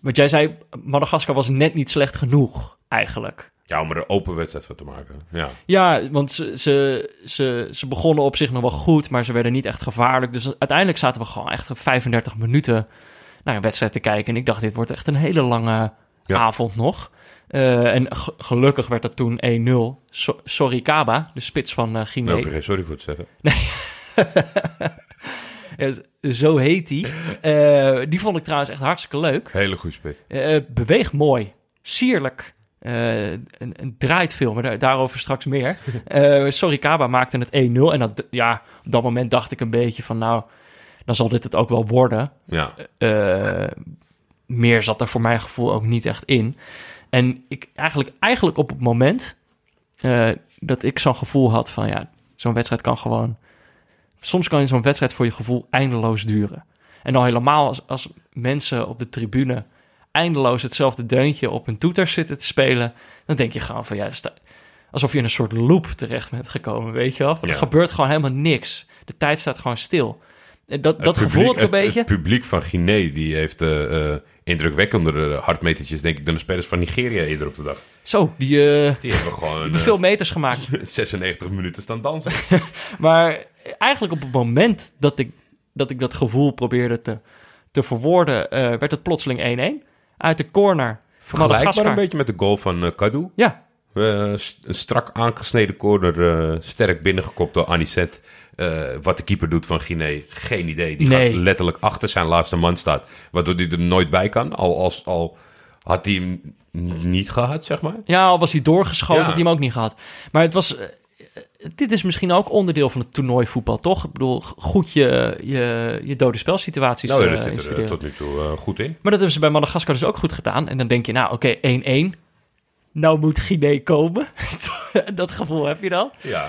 Wat jij zei, Madagaskar was net niet slecht genoeg, eigenlijk. Ja, om er een open wedstrijd van te maken. Ja. Ja, want ze, ze, ze, ze begonnen op zich nog wel goed, maar ze werden niet echt gevaarlijk. Dus uiteindelijk zaten we gewoon echt 35 minuten naar een wedstrijd te kijken. En ik dacht, dit wordt echt een hele lange Ja. avond nog. Eh, en ge- gelukkig werd dat toen 1-0. So- sorry Kaba, de spits van Daar Guinea. je geen sorry voor te zeggen. Ja, zo heet hij. Eh, die vond ik trouwens echt hartstikke leuk. Hele goede spit. Eh beweegt mooi, sierlijk. Een, een draait veel, maar daar- daarover straks meer. Sorry, Kaba maakte het 1-0. En dat, ja, op dat moment dacht ik een beetje van... nou, dan zal dit het ook wel worden. Ja. Meer zat er voor mijn gevoel ook niet echt in. En ik eigenlijk, eigenlijk op het moment eh, dat ik zo'n gevoel had van... ja, zo'n wedstrijd kan gewoon... Soms kan zo'n wedstrijd voor je gevoel eindeloos duren. En dan helemaal als, als mensen op de tribune eindeloos hetzelfde deuntje op hun toeter zitten te spelen, dan denk je gewoon van ja, sta- alsof je in een soort loop terecht bent gekomen, weet je wel? Ja. Er gebeurt gewoon helemaal niks. De tijd staat gewoon stil. Dat, dat Het gevoel ik een publiek- beetje. Het, publiek van Guinea die heeft eh, indrukwekkendere hartmetertjes, denk ik, dan de spelers van Nigeria eerder op de dag. Zo, die, eh, Die hebben gewoon die hebben veel eh, meters gemaakt. 96 minuten staan dansen. Maar eigenlijk op het moment dat ik dat, ik dat gevoel probeerde te, te verwoorden, eh, werd het plotseling 1-1. Uit de corner. Vergelijkbaar een beetje met de goal van eh Kadu. Ja, Eh, een strak aangesneden corner, eh, sterk binnengekopt door Anicet. Eh, wat de keeper doet van Guinea, geen idee. Die Nee. gaat letterlijk achter zijn laatste man staat. Waardoor hij er nooit bij kan. Al, als, al had hij hem niet gehad, zeg maar. ja, al was hij doorgeschoten, Ja. had hij hem ook niet gehad. Maar het was... eh, dit is misschien ook onderdeel van het toernooivoetbal, toch? Ik bedoel, goed je, je, je dode spelsituaties Nou, eh, dat zit er tot nu toe goed in. Maar dat hebben ze bij Madagaskar dus ook goed gedaan. En dan denk je, nou oké, 1-1. Nou moet Guinea komen. dat gevoel heb je dan. Ja.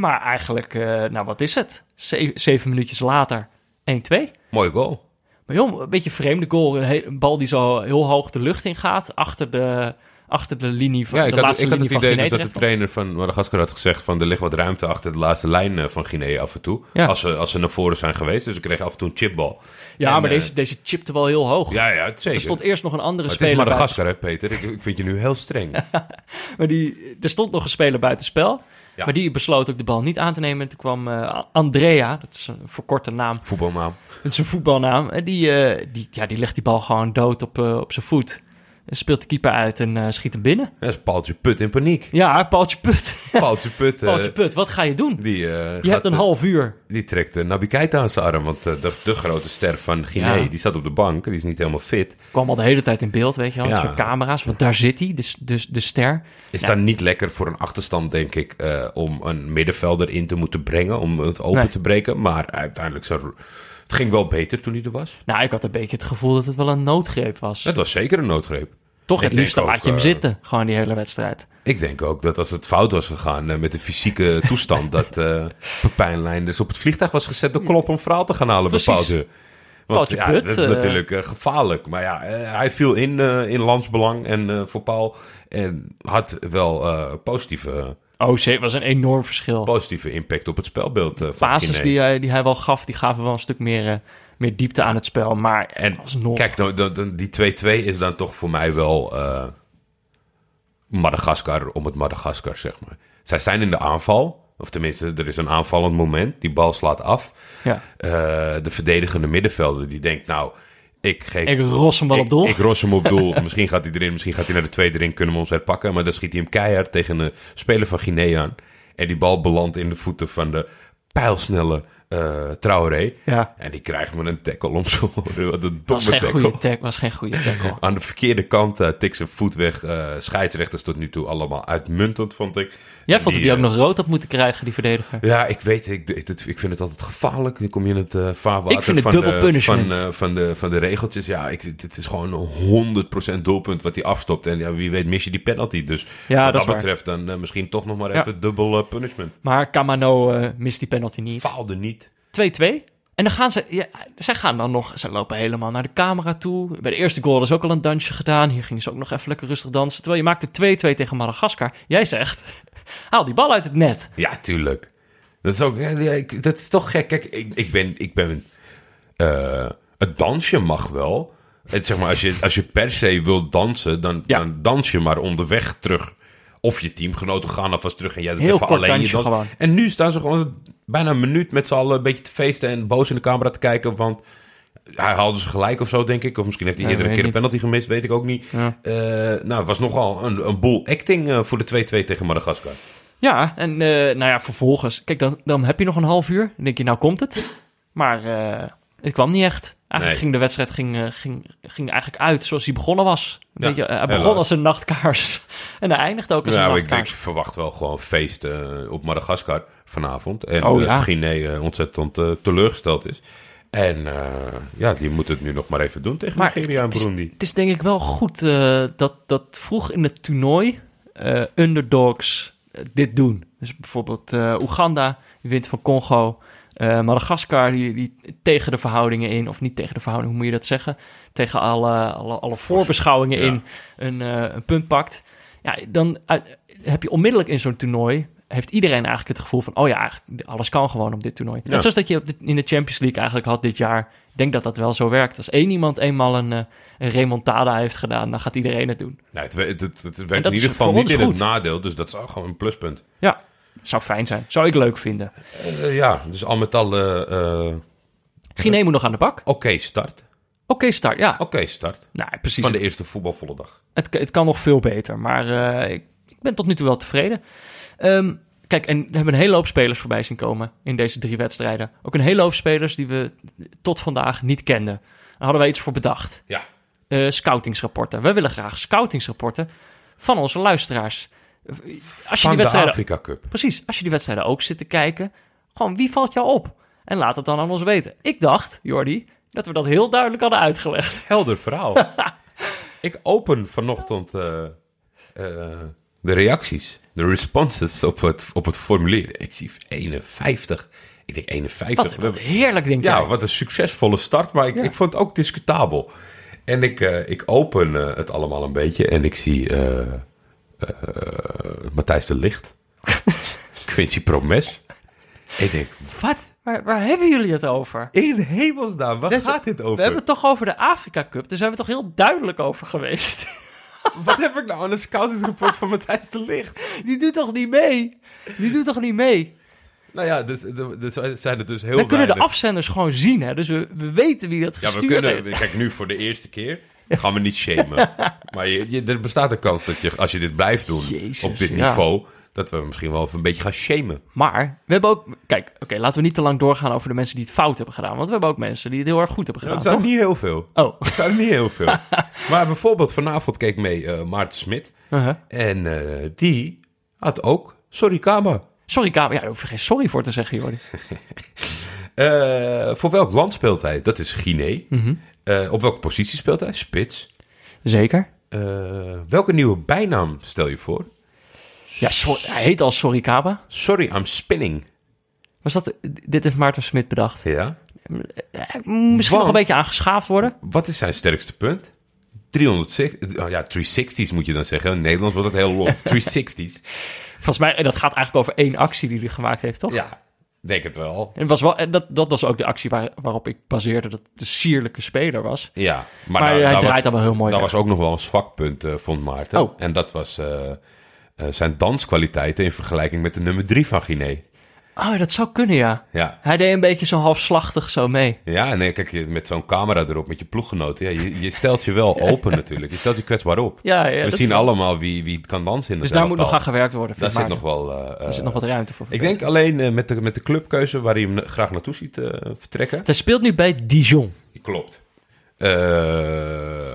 Maar eigenlijk, eh, nou wat is het? Ze- zeven minuutjes later, 1-2. Mooi goal. Maar joh, een beetje een vreemde goal. Een, bal die zo heel hoog de lucht in gaat. Achter de, achter de linie van Ja, de ik had, laatste ik had het van idee dus dat de trainer van Madagaskar had gezegd van er ligt wat ruimte achter de laatste lijn eh, van Guinea af en toe. Ja. Als, ze, als ze naar voren zijn geweest. Dus ik kreeg af en toe een chipbal. Ja, En, maar eh, deze, deze chipte wel heel hoog. Ja, ja, zeker. Er stond eerst nog een andere Maar het is speler. Madagaskar, hè, Peter? Ik, ik vind je nu heel streng. Maar die, er stond nog een speler buitenspel. Ja. Maar die besloot ook de bal niet aan te nemen. En toen kwam eh, Andrea, dat is een verkorte naam. Voetbalnaam. Dat is een voetbalnaam. En die, eh, die, ja, die legt die bal gewoon dood op, eh, op zijn voet. Speelt de keeper uit en eh, schiet hem binnen. Dat is Paaltje Put in paniek. Ja, Paaltje Put. Paaltje Put, eh, Paaltje Put, wat ga je doen? die, eh, Je gaat, hebt een eh, half uur. die trekt uh, Nabi Keita aan zijn arm. Want eh, de, de grote ster van Guinea, Ja. die zat op de bank. Die is niet helemaal fit. Kwam al de hele tijd in beeld, weet je wel. Ja. Camera's, want daar zit hij, dus, dus de ster. Is Ja. dan niet lekker voor een achterstand, denk ik, eh, om een middenvelder in te moeten brengen. Om het open Nee. te breken. Maar uiteindelijk, zo, het ging wel beter toen hij er was. Nou, ik had een beetje het gevoel dat het wel een noodgreep was. Het was zeker een noodgreep. Toch, ik het liefst laat je hem eh, zitten, gewoon die hele wedstrijd. Ik denk ook dat als het fout was gegaan eh, met de fysieke toestand, dat eh Pepijn dus op het vliegtuig was gezet door Klop om verhaal te gaan halen bij. Paaltje. Want ja, Put, dat is natuurlijk gevaarlijk. Maar ja, hij viel in, in landsbelang en voor Paul. En had wel positieve, Oh, zee, was een enorm verschil. positieve impact op het spelbeeld eh, van Basis die hij, die hij wel gaf, die gaven wel een stuk meer, eh, meer diepte aan het spel. Maar En alsnog... Kijk, die 2-2 is dan toch voor mij wel eh, Madagaskar om het Madagaskar, zeg maar. Zij zijn in de aanval. Of tenminste, er is een aanvallend moment. Die bal slaat af. ja. Eh, de verdedigende middenvelder die denkt, nou, ik geef... Ik ros hem wel ik, op doel. Ik ros hem op doel. misschien gaat hij erin, misschien gaat hij naar de tweede ring. Kunnen we ons herpakken. Maar dan schiet hij hem keihard tegen een speler van Guinea aan. En die bal belandt in de voeten van de pijlsnelle eh Traoré. ja. En die krijgt me een tackle om zo. Wat een Was domme geen, tackle. goede tackle, was geen goede tackle. Aan de verkeerde kant uh, tikt zijn voet weg. Eh, scheidsrechters tot nu toe allemaal uitmuntend, vond ik. Jij En vond dat hij ook eh, nog rood had moeten krijgen, die verdediger. Ja, ik weet, ik, ik, vind het altijd gevaarlijk. Dan kom je in het eh vaarwater Ik vind het van, dubbel punishment. van, eh, van, de, van de regeltjes. Ja, ik, het, is gewoon een 100% doelpunt wat hij afstopt. En ja, wie weet mis je die penalty. Dus Ja, wat dat dat is waar. betreft dan eh, misschien toch nog maar Ja. even dubbel eh, punishment. Maar Kamano eh, mist die penalty niet. 2-2. Faalde niet. En dan gaan ze, ja, zij gaan dan nog, ze lopen helemaal naar de camera toe. Bij de eerste goal is ook al een dansje gedaan. Hier gingen ze ook nog even lekker rustig dansen. Terwijl je maakte 2-2 tegen Madagaskar. Jij zegt, haal die bal uit het net. Ja, tuurlijk. Dat is ook, dat is toch gek. Kijk, ik, ik ben, ik ben, eh, het dansje mag wel. Het, zeg maar, als je, als je per se wilt dansen, dan, Ja. dan dans je maar onderweg terug. Of je teamgenoten gaan alvast terug en jij doet Heel even alleen je dans. En nu staan ze gewoon bijna een minuut met z'n allen een beetje te feesten en boos in de camera te kijken. Want hij haalde ze gelijk of zo, denk ik. Of misschien heeft hij Ja, eerder een keer een penalty gemist, weet ik ook niet. Ja. Eh, nou, het was nogal een, een boel acting eh, voor de 2-2 tegen Madagaskar. Ja, en eh, nou ja, vervolgens, kijk, dan, dan heb je nog een half uur. Dan denk je, nou komt het. Maar het kwam niet echt. Eigenlijk Nee. ging de wedstrijd ging, eh, ging, ging eigenlijk uit zoals hij begonnen was. Ja, Weet je, hij begon helaas. als een nachtkaars. En hij eindigt ook als een maar ik, ik nachtkaars. verwacht wel gewoon feest eh, op Madagaskar vanavond. En Oh, eh, ja. dat Guinea eh, ontzettend eh, teleurgesteld is. En eh, ja, die moet het nu nog maar even doen tegen Maar Nigeria en het is- Burundi. Het is denk ik wel goed eh, dat, dat vroeg in het toernooi eh, underdogs eh, dit doen. Dus bijvoorbeeld eh, Oeganda, wint van Congo. Eh, Madagaskar, die, die tegen de verhoudingen in, of niet tegen de verhoudingen, hoe moet je dat zeggen? Tegen alle, alle, alle voorbeschouwingen Ja. in een, eh, een punt pakt. Ja, dan uit- heb je onmiddellijk in zo'n toernooi... heeft iedereen eigenlijk het gevoel van... oh ja, eigenlijk, alles kan gewoon op dit toernooi. Net zoals dat je in de Champions League eigenlijk had dit jaar. Ik denk dat dat wel zo werkt. Als één iemand eenmaal een, eh, een remontada heeft gedaan... dan gaat iedereen het doen. Nou, het, het, het, het En werkt in ieder geval niet in het nadeel, dus dat is ook gewoon een pluspunt. Ja, zou fijn zijn. Zou ik leuk vinden. Eh, ja, dus al met al, eh, eh, Guinea moet nog aan de bak. oké start. Oké, start. Ja, Oké start. nou, precies. Van de eerste voetbalvolle dag. Het, het kan nog veel beter, maar eh, ik, ik ben tot nu toe wel tevreden. Ehm, kijk, en we hebben een hele hoop spelers voorbij zien komen in deze drie wedstrijden. Ook een hele hoop spelers die we tot vandaag niet kenden. Daar hadden wij iets voor bedacht. Ja. Eh, scoutingsrapporten. We willen graag scoutingsrapporten van onze luisteraars. Als je die de wedstrijden, Afrika Cup. precies, als je die wedstrijden ook zit te kijken, gewoon wie valt jou op? En laat het dan aan ons weten. Ik dacht, Jordi, dat we dat heel duidelijk hadden uitgelegd. Helder verhaal. ik open vanochtend eh, eh, de reacties, de responses op het, op het formulier. Ik zie 51. Ik denk 51. Wat, wat heerlijk, denk Ja, jij. wat een succesvolle start, maar ik, Ja. ik vond het ook discutabel. En ik, eh, ik open het allemaal een beetje en ik zie Matthijs de Licht. Quincy Promes. Ik denk, wat? Waar, waar hebben jullie het over? In hemelsnaam, waar gaat dit over? We hebben het toch over de Afrika Cup. Daar zijn we toch heel duidelijk over geweest. Wat heb ik nou aan een scoutingsrapport van Matthijs de Licht? Die doet toch niet mee? Die doet toch niet mee? Nou ja, dit, dit, dit zijn er dus heel we kunnen de afzenders gewoon zien, hè? Dus we, we weten wie dat Ja, we gestuurd kunnen... heeft. Kijk, nu voor de eerste keer gaan we niet shamen. maar je, je- er bestaat een kans dat je, als je dit blijft doen Jezus, op dit ja. niveau... dat we misschien wel even een beetje gaan shamen. Maar we hebben ook... Kijk, oké, laten we niet te lang doorgaan over de mensen die het fout hebben gedaan. Want we hebben ook mensen die het heel erg goed hebben gedaan, Het zijn toch? niet heel veel. Oh. Het zijn niet heel veel. maar bijvoorbeeld vanavond keek mee eh, Maarten Smit. Uh-huh. En eh, die had ook Sorry Kaba. Sorry, Kamer. Ja, daar hoef je geen sorry voor te zeggen, Jordi. Eh, voor welk land speelt hij? Dat is Guinea. Mhm. Eh, op welke positie speelt hij? Spits. Zeker. Eh, welke nieuwe bijnaam stel je voor? Ja, hij heet al Sorry Kaba. Sorry, I'm spinning. Was dat... Dit heeft Maarten Smit bedacht. Ja. Misschien nog een beetje aangeschaafd worden. Wat is zijn sterkste punt? 360, oh ja, 360's moet je dan zeggen. In Nederlands wordt het heel long. 360's. Volgens mij, en dat gaat eigenlijk over één actie die hij gemaakt heeft, toch? Ja, denk het wel. En was wel, en dat, dat was ook de actie waar, waarop ik baseerde dat het een sierlijke speler was. Ja, Maar, hij draait was- dan wel heel mooi Dat weg. was ook nog wel een zwak punt, eh, vond Maarten. Oh. En dat was eh, eh, zijn danskwaliteiten in vergelijking met de nummer 3 van Guinea. Oh, dat zou kunnen, ja. Ja. Hij deed een beetje zo halfslachtig zo mee. Ja, nee, kijk, je- met zo'n camera erop, met je ploeggenoten. Ja, je, je stelt je wel open natuurlijk. Je stelt je kwetsbaar op. Ja, ja, We zien wel. allemaal wie, wie kan dansen in Dus daar moet nog aan gewerkt worden. Daar zit nog wel... eh, er zit nog wat ruimte voor. ik denk alleen eh, met, de, met de clubkeuze waar hij hem graag naartoe ziet eh, vertrekken. Hij speelt nu bij Dijon. Klopt. Eh,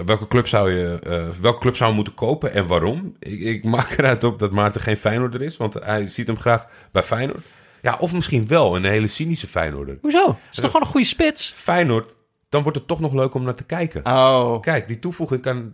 welke, club zou je, eh, welke club zou moeten kopen en waarom? Ik, ik maak eruit op dat Maarten geen Feyenoorder is, want hij ziet hem graag bij Feyenoord. Ja, of misschien wel een hele cynische Feyenoorder. Hoezo? Dat is toch gewoon een goede spits? Feyenoord, dan wordt het toch nog leuk om naar te kijken. Oh. Kijk, die toevoeging kan...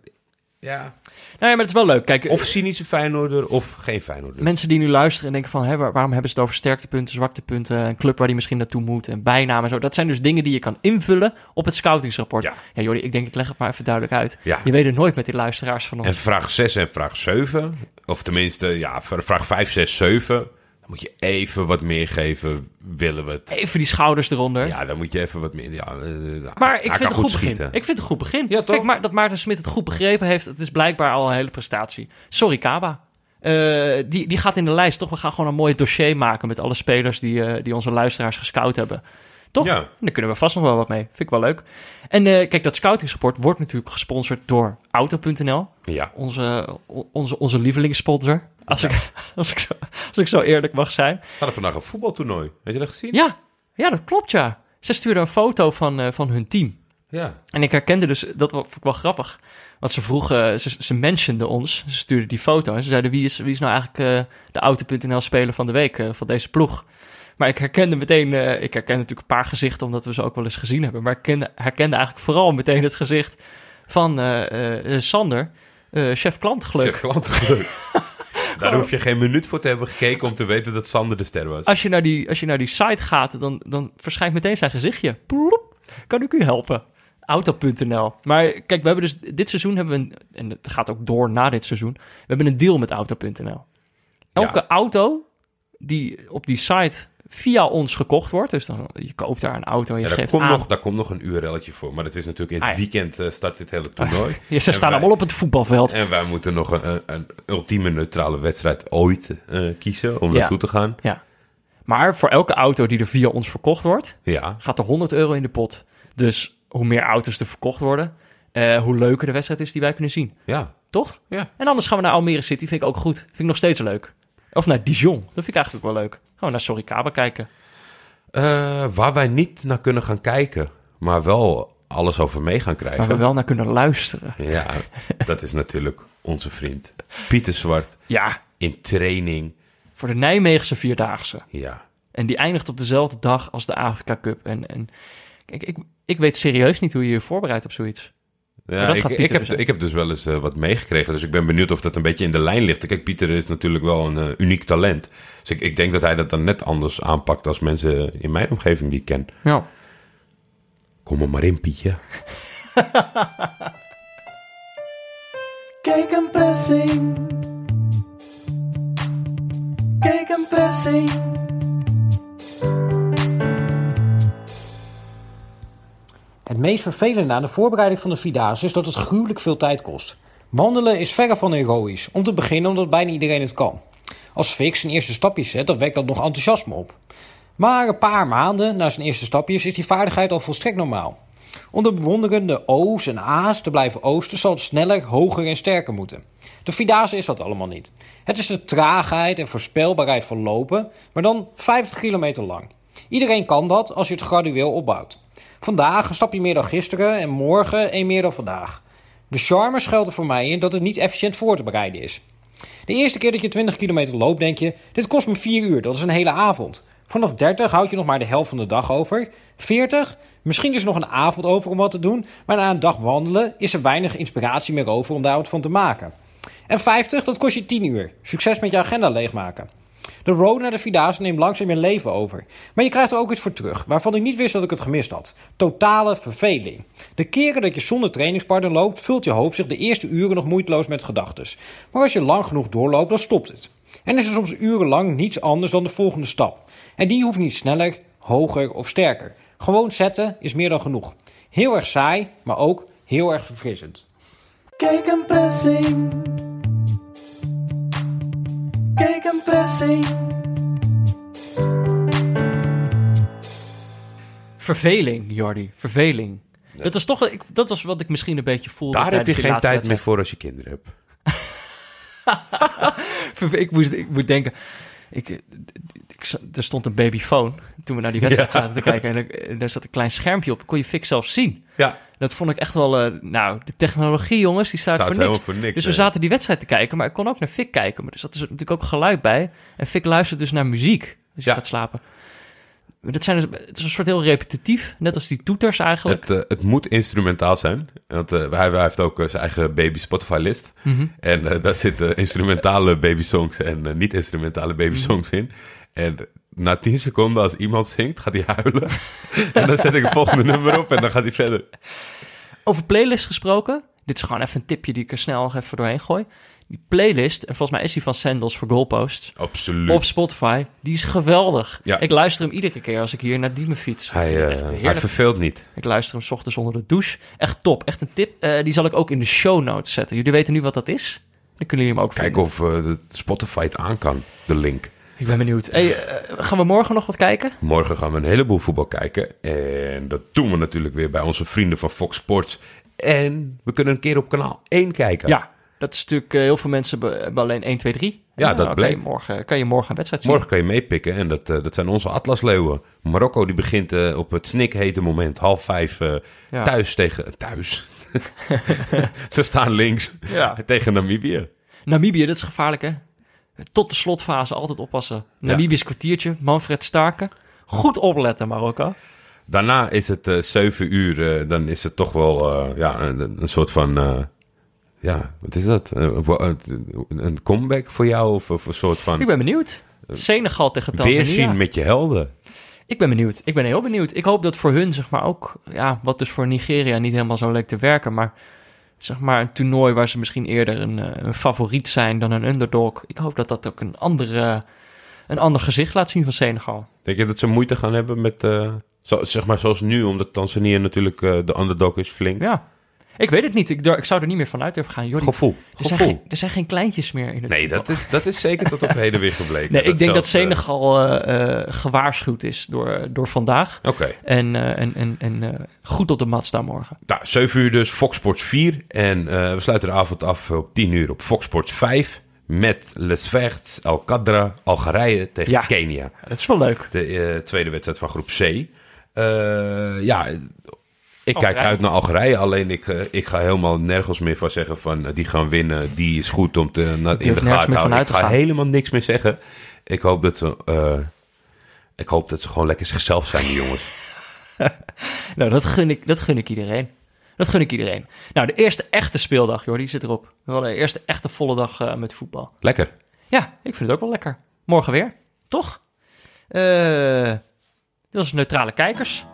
Ja, Nou ja, maar het is wel leuk. Kijk, of cynische Feyenoorder of geen Feyenoorder. mensen die nu luisteren en denken van... Hè, waar- waarom hebben ze het over sterktepunten, zwaktepunten... een club waar die misschien naartoe moet, en bijnaam en zo. Dat zijn dus dingen die je kan invullen op het scoutingsrapport. Ja. Ja, Jordi, ik denk ik leg het maar even duidelijk uit. Ja. Je weet het nooit met die luisteraars van ons. En vraag 6 en vraag 7, of tenminste, ja, vraag 5, 6, 7... Dan moet je even wat meer geven, willen we het. Even die schouders eronder. Ja, dan moet je even wat meer. Ja, eh, Maar hij ik vind het een goed begin. Ik vind het een goed begin. Ja, toch? Kijk, maar dat Maarten Smit het goed begrepen heeft, het is blijkbaar al een hele prestatie. Sorry, Kaba. Eh, die, die gaat in de lijst, toch? We gaan gewoon een mooi dossier maken met alle spelers die, eh, die onze luisteraars gescout hebben. Toch? Ja. En daar kunnen we vast nog wel wat mee. Vind ik wel leuk. En eh, kijk, dat scoutingsrapport wordt natuurlijk gesponsord door Auto.nl. Ja, Onze, onze, onze lievelingssponsor. Als, ik, als, ik zo, als ik zo eerlijk mag zijn. we hadden vandaag een voetbaltoernooi. Heb je dat gezien? Ja, ja dat klopt ja. Ze stuurden een foto van, eh, van hun team. Ja. En ik herkende dus, dat vond ik wel grappig. Want ze vroegen, ze, ze mentionden ons, ze stuurden die foto. En ze zeiden, wie is, wie is nou eigenlijk eh, de Auto.nl speler van de week eh, van deze ploeg? Maar ik herkende meteen, eh, ik herkende natuurlijk een paar gezichten, omdat we ze ook wel eens gezien hebben. Maar ik herkende, herkende eigenlijk vooral meteen het gezicht van eh, eh, eh, Sander, eh, chef klantgeluk. Chef klantengeluk. Daar hoef je geen minuut voor te hebben gekeken om te weten dat Sander de ster was. Als je naar die, als je naar die site gaat, dan, dan verschijnt meteen zijn gezichtje. Ploep, kan ik u helpen? Auto.nl. Maar kijk, we hebben dus dit seizoen hebben we een, en het gaat ook door na dit seizoen. We hebben een deal met Auto.nl. Elke Ja. auto die op die site via ons gekocht wordt, dus dan je koopt daar een auto je Ja, daar, geeft komt aan. nog, daar komt nog een URL'tje voor. Maar dat is natuurlijk in het Ah, ja. weekend eh, start dit hele toernooi. Ja, ze En staan wij- allemaal op het voetbalveld. En wij moeten nog een, een, ultieme neutrale wedstrijd ooit eh, kiezen om Ja. naartoe te gaan. Ja. Maar voor elke auto die er via ons verkocht wordt, Ja, gaat er 100 euro in de pot. Dus hoe meer auto's er verkocht worden, eh, hoe leuker de wedstrijd is die wij kunnen zien. ja, Toch? ja. En anders gaan we naar Almere City, vind ik ook goed. Vind ik nog steeds leuk. Of naar Dijon, dat vind ik eigenlijk ook wel leuk. Gewoon naar Soricaba kijken. Eh, waar wij niet naar kunnen gaan kijken, maar wel alles over mee gaan Waar krijgen. we wel naar kunnen luisteren. Ja, dat is natuurlijk onze vriend Pieter Zwart Ja, in training. voor de Nijmeegse Vierdaagse. Ja, En die eindigt op dezelfde dag als de Afrika Cup. En, en kijk, ik, ik weet serieus niet hoe je je voorbereidt op zoiets. Ja dat ik, ik, heb, dus zijn. ik heb dus wel eens eh, wat meegekregen. Dus ik ben benieuwd of dat een beetje in de lijn ligt. Kijk, Pieter is natuurlijk wel een eh, uniek talent. Dus ik, ik denk dat hij dat dan net anders aanpakt als mensen in mijn omgeving die ik ken. Ja. Kom er maar in, Pietje. Kijk een pressing. Kijk een pressing. Het meest vervelende aan de voorbereiding van de Vierdaagse is dat het gruwelijk veel tijd kost. Wandelen is verre van heroïs, om te beginnen omdat bijna iedereen het kan. Als Fix zijn eerste stapjes zet, dan wekt dat nog enthousiasme op. Maar een paar maanden na zijn eerste stapjes is die vaardigheid al volstrekt normaal. Om de bewonderende O's en A's te blijven oosten zal het sneller, hoger en sterker moeten. De Vierdaagse is dat allemaal niet. Het is de traagheid en voorspelbaarheid van lopen, maar dan 50 kilometer lang. Iedereen kan dat als je het gradueel opbouwt. Vandaag een stapje meer dan gisteren en morgen een meer dan vandaag. De charme schuilt er voor mij in dat het niet efficiënt voor te bereiden is. De eerste keer dat je 20 kilometer loopt, denk je: dit kost me 4 uur, dat is een hele avond. Vanaf 30 houd je nog maar de helft van de dag over. 40, misschien is er nog een avond over om wat te doen, maar na een dag wandelen is er weinig inspiratie meer over om daar wat van te maken. En 50, dat kost je 10 uur. Succes met je agenda leegmaken. De road naar de Vierdaagse neemt langzaam je leven over. Maar je krijgt er ook iets voor terug, waarvan ik niet wist dat ik het gemist had. Totale verveling. De keren dat je zonder trainingspartner loopt, vult je hoofd zich de eerste uren nog moeiteloos met gedachtes. Maar als je lang genoeg doorloopt, dan stopt het. En is er soms urenlang niets anders dan de volgende stap. En die hoeft niet sneller, hoger of sterker. Gewoon zetten is meer dan genoeg. Heel erg saai, maar ook heel erg verfrissend. Kijk een pressing. Kijk een pressing. Verveling, Jordi. Verveling. Dat, is toch, ik, dat was wat ik misschien een beetje voelde. Daar heb je geen tijd meer voor als je kinderen hebt. Ik moest, ik moet denken. Ik, ik, ik- er stond een babyfoon toen we naar die wedstrijd Ja. zaten te kijken. En er, en er zat een klein schermpje op. Kon je fik zelf zien. Ja, Dat vond ik echt wel... eh, nou, de technologie, jongens, die staat, staat voor helemaal niks. voor niks. Dus we zaten die wedstrijd te kijken, maar ik kon ook naar Fik kijken. Maar er zat dus natuurlijk ook geluid bij. En Fik luistert dus naar muziek als je Ja. gaat slapen. Dat zijn dus, het is een soort heel repetitief, net als die toeters eigenlijk. Het, eh, het moet instrumentaal zijn. Want eh, hij, hij heeft ook eh, zijn eigen baby Spotify-list. Mhm. En daar zitten instrumentale babysongs en niet-instrumentale babysongs Mhm. in. En na 10 seconden, als iemand zingt, gaat hij huilen. en dan zet ik het volgende nummer op en dan gaat hij verder. Over playlist gesproken. Dit is gewoon even een tipje die ik er snel nog even doorheen gooi. Die playlist, en volgens mij is die van Sandals voor Goalposts. Absoluut. Op Spotify, die is geweldig. Ja. Ik luister hem iedere keer als ik hier naar Diemen fiets. Hij, eh, hij verveelt niet. Ik luister hem 's ochtends onder de douche. Echt top, echt een tip. Eh, die zal ik ook in de show notes zetten. Jullie weten nu wat dat is. Dan kunnen jullie hem ook Kijken of de Spotify het aan kan, de link. Ik ben benieuwd. Hey, gaan we morgen nog wat kijken? Morgen gaan we een heleboel voetbal kijken. En dat doen we natuurlijk weer bij onze vrienden van Fox Sports. En we kunnen een keer op kanaal 1 kijken. Ja, dat is natuurlijk... eh, heel veel mensen hebben alleen 1, 2, 3. Ja, dat oké, bleek. Morgen kan je morgen een wedstrijd zien. Morgen kan je meepikken en dat, eh, dat zijn onze Atlasleeuwen. Marokko die begint eh, op het snikhete moment, half vijf, Ja. thuis tegen... Thuis? Ze staan links Ja. tegen Namibië. Namibië, dat is gevaarlijk hè. Tot de slotfase altijd oppassen. Namibië is kwartiertje, Manfred Starken. Goed opletten Marokko. Daarna is het zeven uur, dan is het toch wel ja, een, een soort van... eh, ja, wat is dat? Eh, wa- een- comeback voor jou? Of, of een soort Ik van ben benieuwd. Senegal tegen Tanzania. weerzien met je helden? Ik ben benieuwd. Ik ben heel benieuwd. Ik hoop dat voor hun, zeg maar, ook... Ja, wat dus voor Nigeria niet helemaal zo leek te werken, maar... Zeg maar een toernooi waar ze misschien eerder een, eh, een favoriet zijn dan een underdog. Ik hoop dat dat ook een, andere, een ander gezicht laat zien van Senegal. Denk je dat ze moeite gaan hebben met, eh, zo, zeg maar zoals nu, omdat Tanzania natuurlijk eh, de underdog is flink? Ja. Ik weet het niet. Ik, ik zou er niet meer van uit durven gaan. Jordi, Gevoel. er, zijn Gevoel. geen, er zijn geen kleintjes meer in het Nee, voetbal. dat is, dat is zeker tot op heden weer gebleken. Nee, ik denk dat Senegal eh, gewaarschuwd is door, door vandaag. Oké. En, en, en, en goed op de mat staan morgen. Nou, 7 uur dus, Fox Sports 4. En we sluiten de avond af op 10 uur op Fox Sports 5. Met Les Verts, Al Qadra, Algerije tegen Ja. Kenia. Dat is wel leuk. De tweede wedstrijd van groep C. Ja, ik kijk uit naar Algerije. Alleen ik, eh, ik ga helemaal nergens meer van zeggen van eh, die gaan winnen. Die is goed om te, na, in de gaten te houden. Ik ga gaan. helemaal niks meer zeggen. Ik hoop dat ze, eh, ik hoop dat ze gewoon lekker zichzelf zijn, die jongens. Nou, dat gun ik, dat gun ik iedereen. Dat gun ik iedereen. Nou, de eerste echte speeldag, Jordi, zit erop. We hadden de eerste echte volle dag met voetbal. Lekker. Ja, ik vind het ook wel lekker. Morgen weer, toch? Eh dit was Neutrale Kijkers.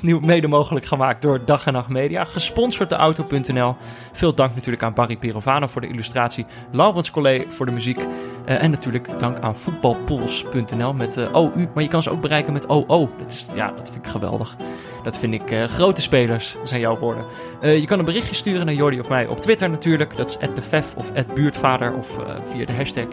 Nieuw mede mogelijk gemaakt door Dag en Nacht Media. Gesponsord door Auto.nl. Veel dank natuurlijk aan Barry Pirovano voor de illustratie. Laurens Collet voor de muziek. Eh, en natuurlijk dank aan voetbalpools.nl met eh, OU. Maar je kan ze ook bereiken met OO. Dat, is, ja, dat vind ik geweldig. Dat vind ik eh, grote spelers, zijn jouw woorden. Je kan een berichtje sturen naar Jordi of mij op Twitter natuurlijk. Dat is @defef of @buurtvader of via de hashtag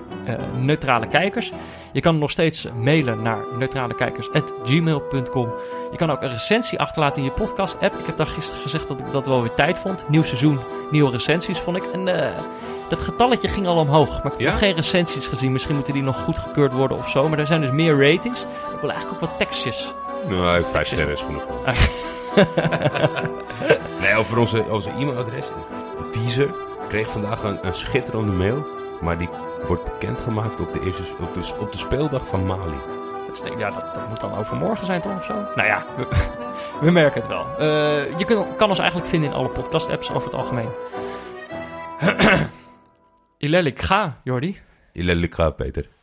neutrale kijkers. Je kan nog steeds mailen naar neutralekijkers.gmail.com. Je kan ook een recensie achterlaten in je podcast-app. Ik heb daar gisteren gezegd dat ik dat wel weer tijd vond. Nieuw seizoen, nieuwe recensies vond ik. En eh, dat getalletje ging al omhoog. Maar ik heb Ja? nog geen recensies gezien. Misschien moeten die nog goedgekeurd worden of zo. Maar er zijn dus meer ratings. Ik wil eigenlijk ook wat tekstjes. Nou, vijf sterren is genoeg. Ah. nee, over onze, onze e-mailadres. Een teaser. Kreeg vandaag een, een schitterende mail. Maar die wordt bekendgemaakt op de, eerste, of de, op de speeldag van Mali. Ja, dat, dat moet dan overmorgen zijn toch of zo? Nou ja, we, merken het wel. Eh, je kan ons eigenlijk vinden in alle podcast-apps over het algemeen. Ilelik, ga, Jordi. Ilelika, Peter.